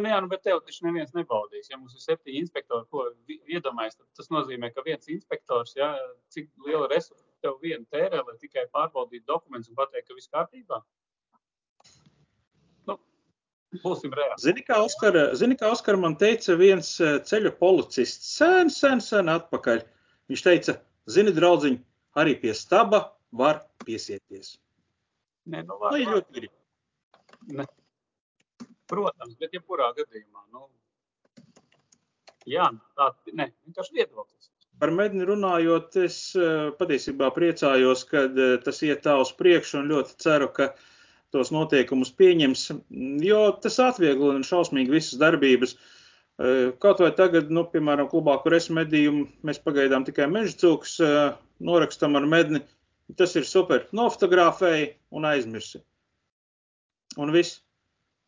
nu, jā, nu, bet tev taču neviens nebaudīs. Ja mums ir septiņi inspektori, ko iedomājas, tad tas nozīmē, ka viens inspektors, ja, cik lielu resursu tev vienu tērē, lai tikai pārbaudītu dokumentus un pateiktu, ka viss kārtībā. Nu, būsim reāli. Zini, kā Oskar, zini, kā Oskar man teica viens eh, ceļu policists sen, sen, sen atpakaļ. Viņš teica, zini, draudziņ, arī pie staba var piesieties. Nē, nu, Nu, var, ir var. ļoti grib. Ne. Protams, bet jebkurā gadījumā, nu, jā, tā, ne, vienkārši viedoklis. Par medni runājot, es eh, patiesībā priecājos, ka tas iet tā uz priekšu un ļoti ceru, ka tos noteikumus pieņems, jo tas atvieglo un šausmīgi visas darbības. Eh, Kaut vai tagad, nu, piemēram, klubā, kur es medīju, mēs pagaidām tikai meža cūkus norakstam ar medni. Tas ir super. Nofotografēji un aizmirsi. Un viss.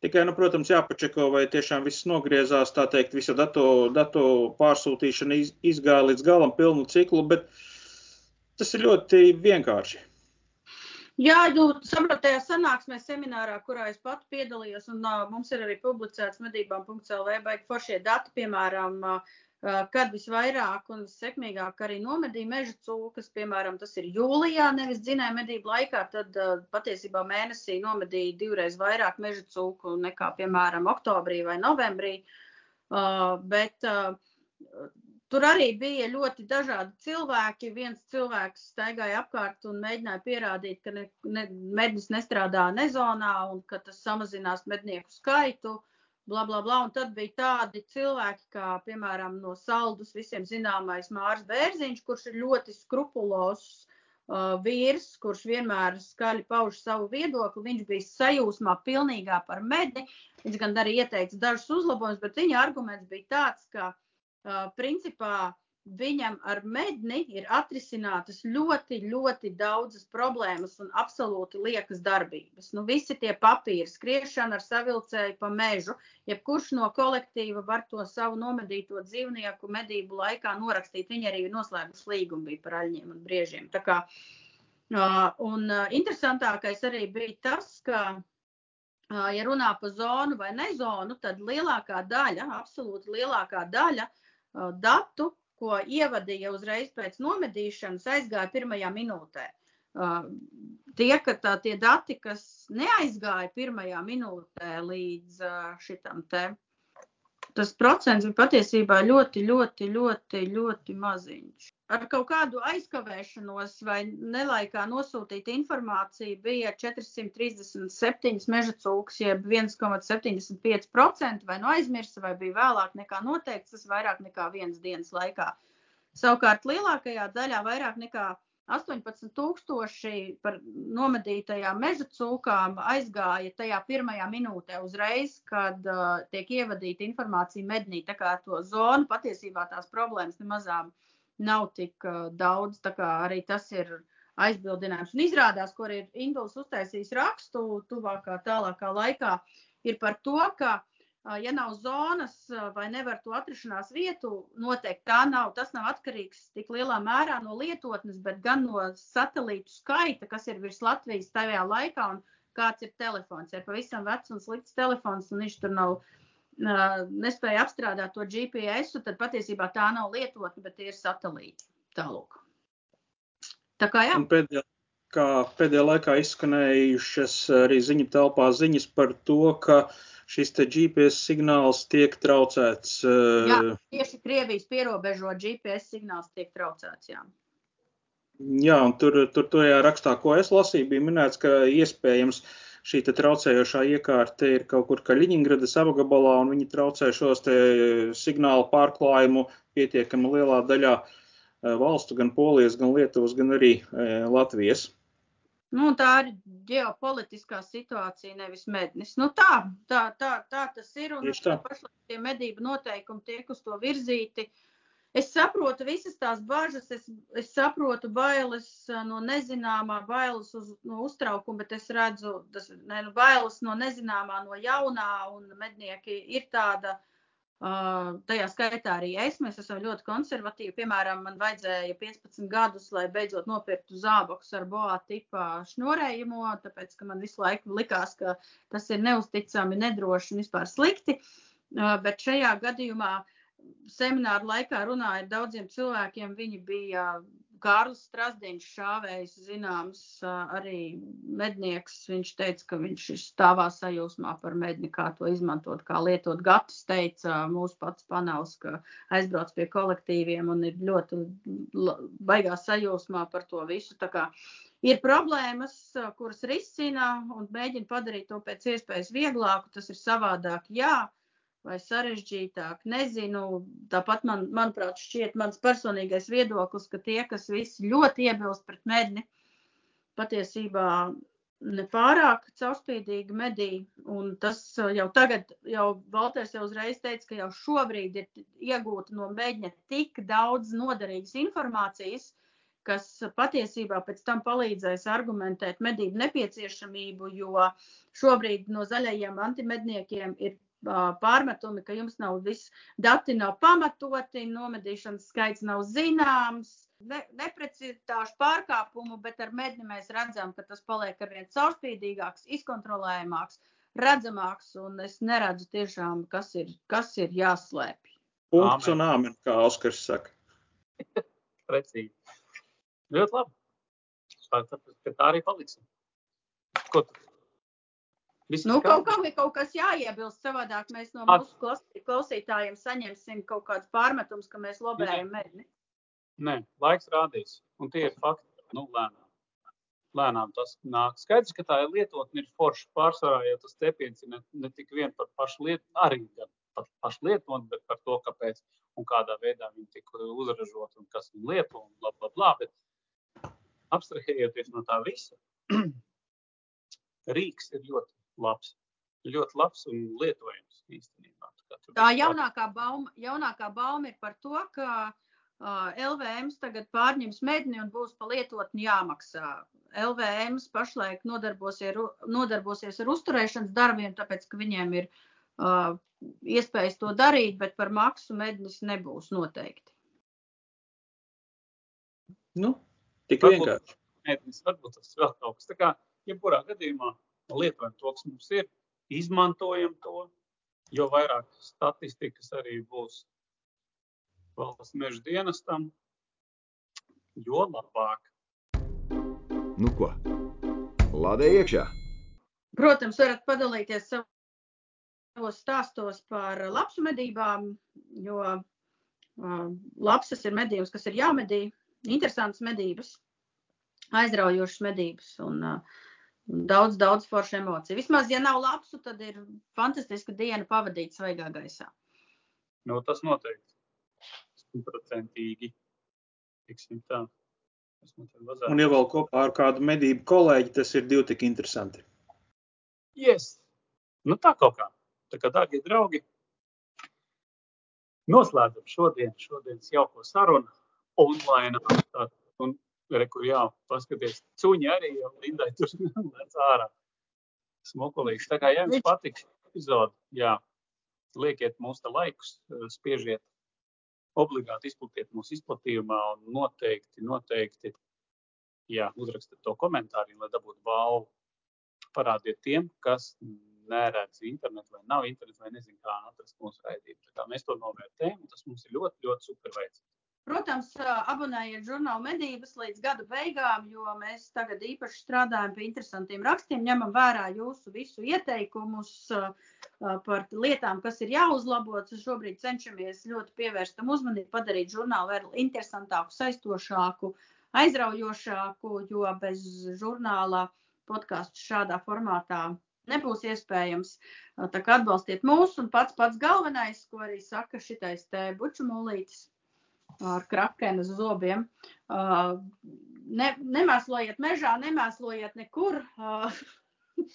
Tikai, nu, protams, jāpačeko, vai tiešām viss nogriezās, tā teikt, visa datu, datu pārsūtīšana iz, izgāja līdz galam pilnu ciklu, bet tas ir ļoti vienkārši. Jā, nu, saprotu, tajā sanāksmē seminārā, kurā es pati piedalījos, un uh, mums ir arī publicēts medībām.lv baigi foršie dati, piemēram, uh, kad visvairāk un vissekmīgāk arī nomedīja meža cūkas, piemēram, tas ir jūlijā, nevis dzinēja medību laikā, tad uh, patiesībā mēnesī nomedīja divreiz vairāk meža cūku nekā, piemēram, oktobrī vai novembrī. Uh, bet uh, Tur arī bija ļoti dažādi cilvēki. Viens cilvēks staigāja apkārt un mēģināja pierādīt, ka ne, ne, mednis nestrādā nezonā un ka tas samazinās mednieku skaitu. Bla, bla, bla. Un tad bija tādi cilvēki, kā piemēram no saldus visiem zināmais Mārs Bērziņš, kurš ir ļoti skrupulozs uh, vīrs, kurš vienmēr skaļi pauž savu viedokli. Viņš bija sajūsmā pilnīgā par medni. Viņš gan arī ieteica dažus uzlabojumus, bet viņa arguments bija tāds, ka Uh, principā viņam ar medni ir atrisinātas ļoti, ļoti daudzas problēmas un absolūti liekas darbības. Nu, visi tie papīri, skriešana ar savilcēju pa mežu, jebkurš no kolektīva var to savu nomedīto dzīvnieku medību laikā norakstīt. Viņi arī noslēguši līgumu bija par aļņiem un briežiem. Tā kā, un interesantākais arī bija tas, ka ja runā par zonu vai nezonu, tad lielākā daļa, absolūti lielākā daļa datu, ko ievadīja uzreiz pēc nomedīšanas, aizgāja pirmajā minūtē. Tie, ka tā, tie dati, kas neaizgāja pirmajā minūtē līdz šitam te, tas procents bija patiesībā ļoti, ļoti, ļoti, ļoti maziņš. Ar kaut kādu aizkavēšanos vai nelaikā nosūtīta informācija bija 437 meža cūks, jeb 1,75% vai nu aizmirsa, vai bija vēlāk nekā noteikts, tas vairāk nekā vienas dienas laikā. Savukārt lielākajā daļā vairāk nekā 18 tūkstoši par nomedītajām meža cūkām aizgāja tajā pirmajā minūtē uzreiz, kad uh, tiek ievadīta informācija mednī. Tā kā to zonu patiesībā tās problēmas nemazām nav tik uh, daudz, tā kā arī tas ir aizbildinājums. Un izrādās, ko ir Induls uztaisījis rakstu tuvākā tālākā laikā, ir par to, ka uh, ja nav zonas vai nevar to atrašanās vietu, noteikti tā nav. Tas nav atkarīgs tik lielā mērā no lietotnes, bet gan no satelītu skaita, kas ir virs Latvijas tajā laikā un kāds ir telefons. Ir pavisam vecs un slikts telefons, un viņš tur nav uh, nespēja apstrādāt to GPS, tad patiesībā tā nav lietotne, bet tie ir satelīti. Tālūk. Tā kā jā. Un pēdējā, kā pēdējā laikā izskanējušas arī ziņu telpā ziņas par to, ka šis te GPS signāls tiek traucēts. Jā, uh, tieši Krievijas pierobežo GPS signāls tiek traucēts. Jā. Jā, un tur, tur tajā rakstā, ko es lasīju, bija minēts, ka iespējams šī traucējošā iekārta ir kaut kur Kaļiņgradas apgabalā, un viņi traucē šos signālu pārklājumu pietiekami lielā daļā eh, valstu, gan Polijas, gan Lietuvas, gan arī eh, Latvijas. Nu, tā ir ģeopolitiskā situācija, nevis mednis. Nu, tā, tā, tā, tā tas ir. Un pašlaik tie medību noteikumi tiek uz to virzīti. Es saprotu visas tās bažas, es, es saprotu bailes uh, no nezināmā, bailes uz, no uztraukuma, bet es redzu, tas ne, nu, bailes no nezināmā, no jaunā, un mednieki ir tāda, uh, tajā skaitā arī es, mēs esam ļoti konservatīvi. Piemēram, man vajadzēja 15 gadus, lai beidzot nopirktu zābakus ar boā tipā šnorējumu, tāpēc, ka man visu laiku likās, ka tas ir neusticami, nedroši un vispār slikti. Uh, bet šajā gadījumā uh, semināru laikā runāju ar daudziem cilvēkiem. Viņi bija Kārlis Strasdiņš šāvējs, zināms, arī mednieks. Viņš teica, ka viņš ir stāvā sajūsmā par medni, kā to izmantot, kā lietot. Gatis teica, mūsu pats panels, ka aizbrauc pie kolektīviem un ir ļoti baigā sajūsmā par to visu. Tā kā ir problēmas, kuras risina un mēģina padarīt to pēc iespējas vieglāku. Tas ir savādāk, jā vai sarežģītāk. Nezinu, tāpat man, manuprāt, šķiet mans personīgais viedoklis, ka tie, kas visi ļoti iebilst pret medni, patiesībā nepārāk caurspīdīgi medī. Un tas jau tagad, jau Valters jau uzreiz teica, ka jau šobrīd ir iegūta no mēģņa tik daudz noderīgas informācijas, kas patiesībā pēc tam palīdzēs argumentēt medību nepieciešamību, jo šobrīd no zaļajiem antimedniekiem ir pārmetumi, ka jums nav viss, dati nav pamatoti, nomedīšanas skaits nav zināms, ne, neprecizitāšu pārkāpumu, bet ar medni mēs redzam, ka tas paliek arvien caurspīdīgāks, izkontrolējamāks, redzamāks, un es neredzu tiešām, kas ir, kas ir jāslēpj. Punkts un āmen, kā Oskars saka. [LAUGHS] Precīzi. Ļoti labi. Tāpēc, tā arī paliksim. Ko tu Viss nu, kaut, kaut, kaut kas jāiebilst, savādāk mēs no mūsu klausītājiem saņemsim kaut kādus pārmetumus, ka mēs lobējam medni. Nē, laiks rādīs, un tie ir fakti, nu, lēnām. Lēnām tas nāk. Skaidrs, ka tā ir lietotne ir forša pārsvarā, jo tas cepiens ir ne, ne tik vien par pašu lietu, arī gan par pašu lietotni, bet par to, kāpēc un kādā veidā viņi tika uzražot un kas viņi lieto un bla, bla, bla. Bet abstrahējoties no tā visa, [CLEARS THROAT] Rīgas ir ļoti labs. Ļoti labs un lietojams īstenībā. Tā jaunākā bauma, jaunākā bauma ir par to, ka uh, LVMs tagad pārņems medni un būs pa lietotni jāmaksā. LVMs pašlaik nodarbosies, nodarbosies ar uzturēšanas darbiem, tāpēc, ka viņiem ir uh, iespējas to darīt, bet par maksu mednis nebūs noteikti. Nu, tik vienkārši. Mednis varbūt tas vēl kaut kas. Tā kā, jebkurā gadījumā lietojam to, kas mums ir, izmantojam to, jo vairāk statistikas arī būs valsts meža dienestam, jo labāk. Nu ko, lādē iekšā? Protams, varat padalīties savos stāstos par lapsu medībām, jo lapsas ir medības, kas ir jāmedī, interesantas medības, aizraujošas medības. Un, uh, daudz, daudz foršu emociju. Vismaz, ja nav lapsu, tad ir fantastiska diena pavadīt svaigā gaisā. Nu, tas noteikti. Simtprocentīgi. Tiksim tā. Un, ja vēl kopā ar kādu medību kolēģi, tas ir divi tik interesanti. Yes. Nu, tā kaut kā. Tā kā, dārgie draugi, noslēdzam šodien, šodienas jauko sarunu online. Un Re, kur jā, paskaties, cuņi arī jau Lindai tur [LAUGHS] lēc ārā. Smokolīgs. Tā kā, ja jums patiks epizode, jā, liekiet mūs te laikus, spiežiet, obligāti izplatiet mūsu izplatījumā un noteikti, noteikti, jā, uzrakstiet to komentāru, lai dabūtu balvu. Parādiet tiem, kas neredz internetu vai nav internetu vai nezin, kā atrast mūsu raidību. Tā kā mēs to novērtējam, tas mums ir ļoti, ļoti super veids. Protams, abonējiet žurnālu medības līdz gada beigām, jo mēs tagad īpaši strādājam pie interesantiem rakstiem, ņemam vērā jūsu visu ieteikumus par lietām, kas ir jāuzlabo. Šobrīd cenšamies ļoti pievērst tam uzmanību, padarīt žurnālu vēl interesantāku, saistošāku, aizraujošāku, jo bez žurnāla podkāstu šādā formātā nebūs iespējams. Tā kā atbalstiet mūs un pats pats galvenais, ko arī saka šitais te buču mūlītis ar krakena zobiem. Uh, ne, nemēslojiet mežā, nemēslojiet nekur. Uh, [LAUGHS]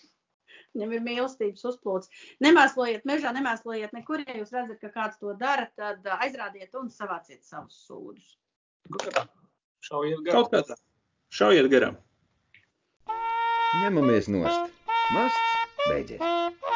Viņam ir mīlestības uzplūds. Nemēslojiet mežā, nemēslojiet nekur. Ja jūs redzat, ka kāds to dara, tad aizrādiet un savāciet savus sūdus. Šaujiet garām. Šaujiet garām. Ņemamies nost. Masts beidzies.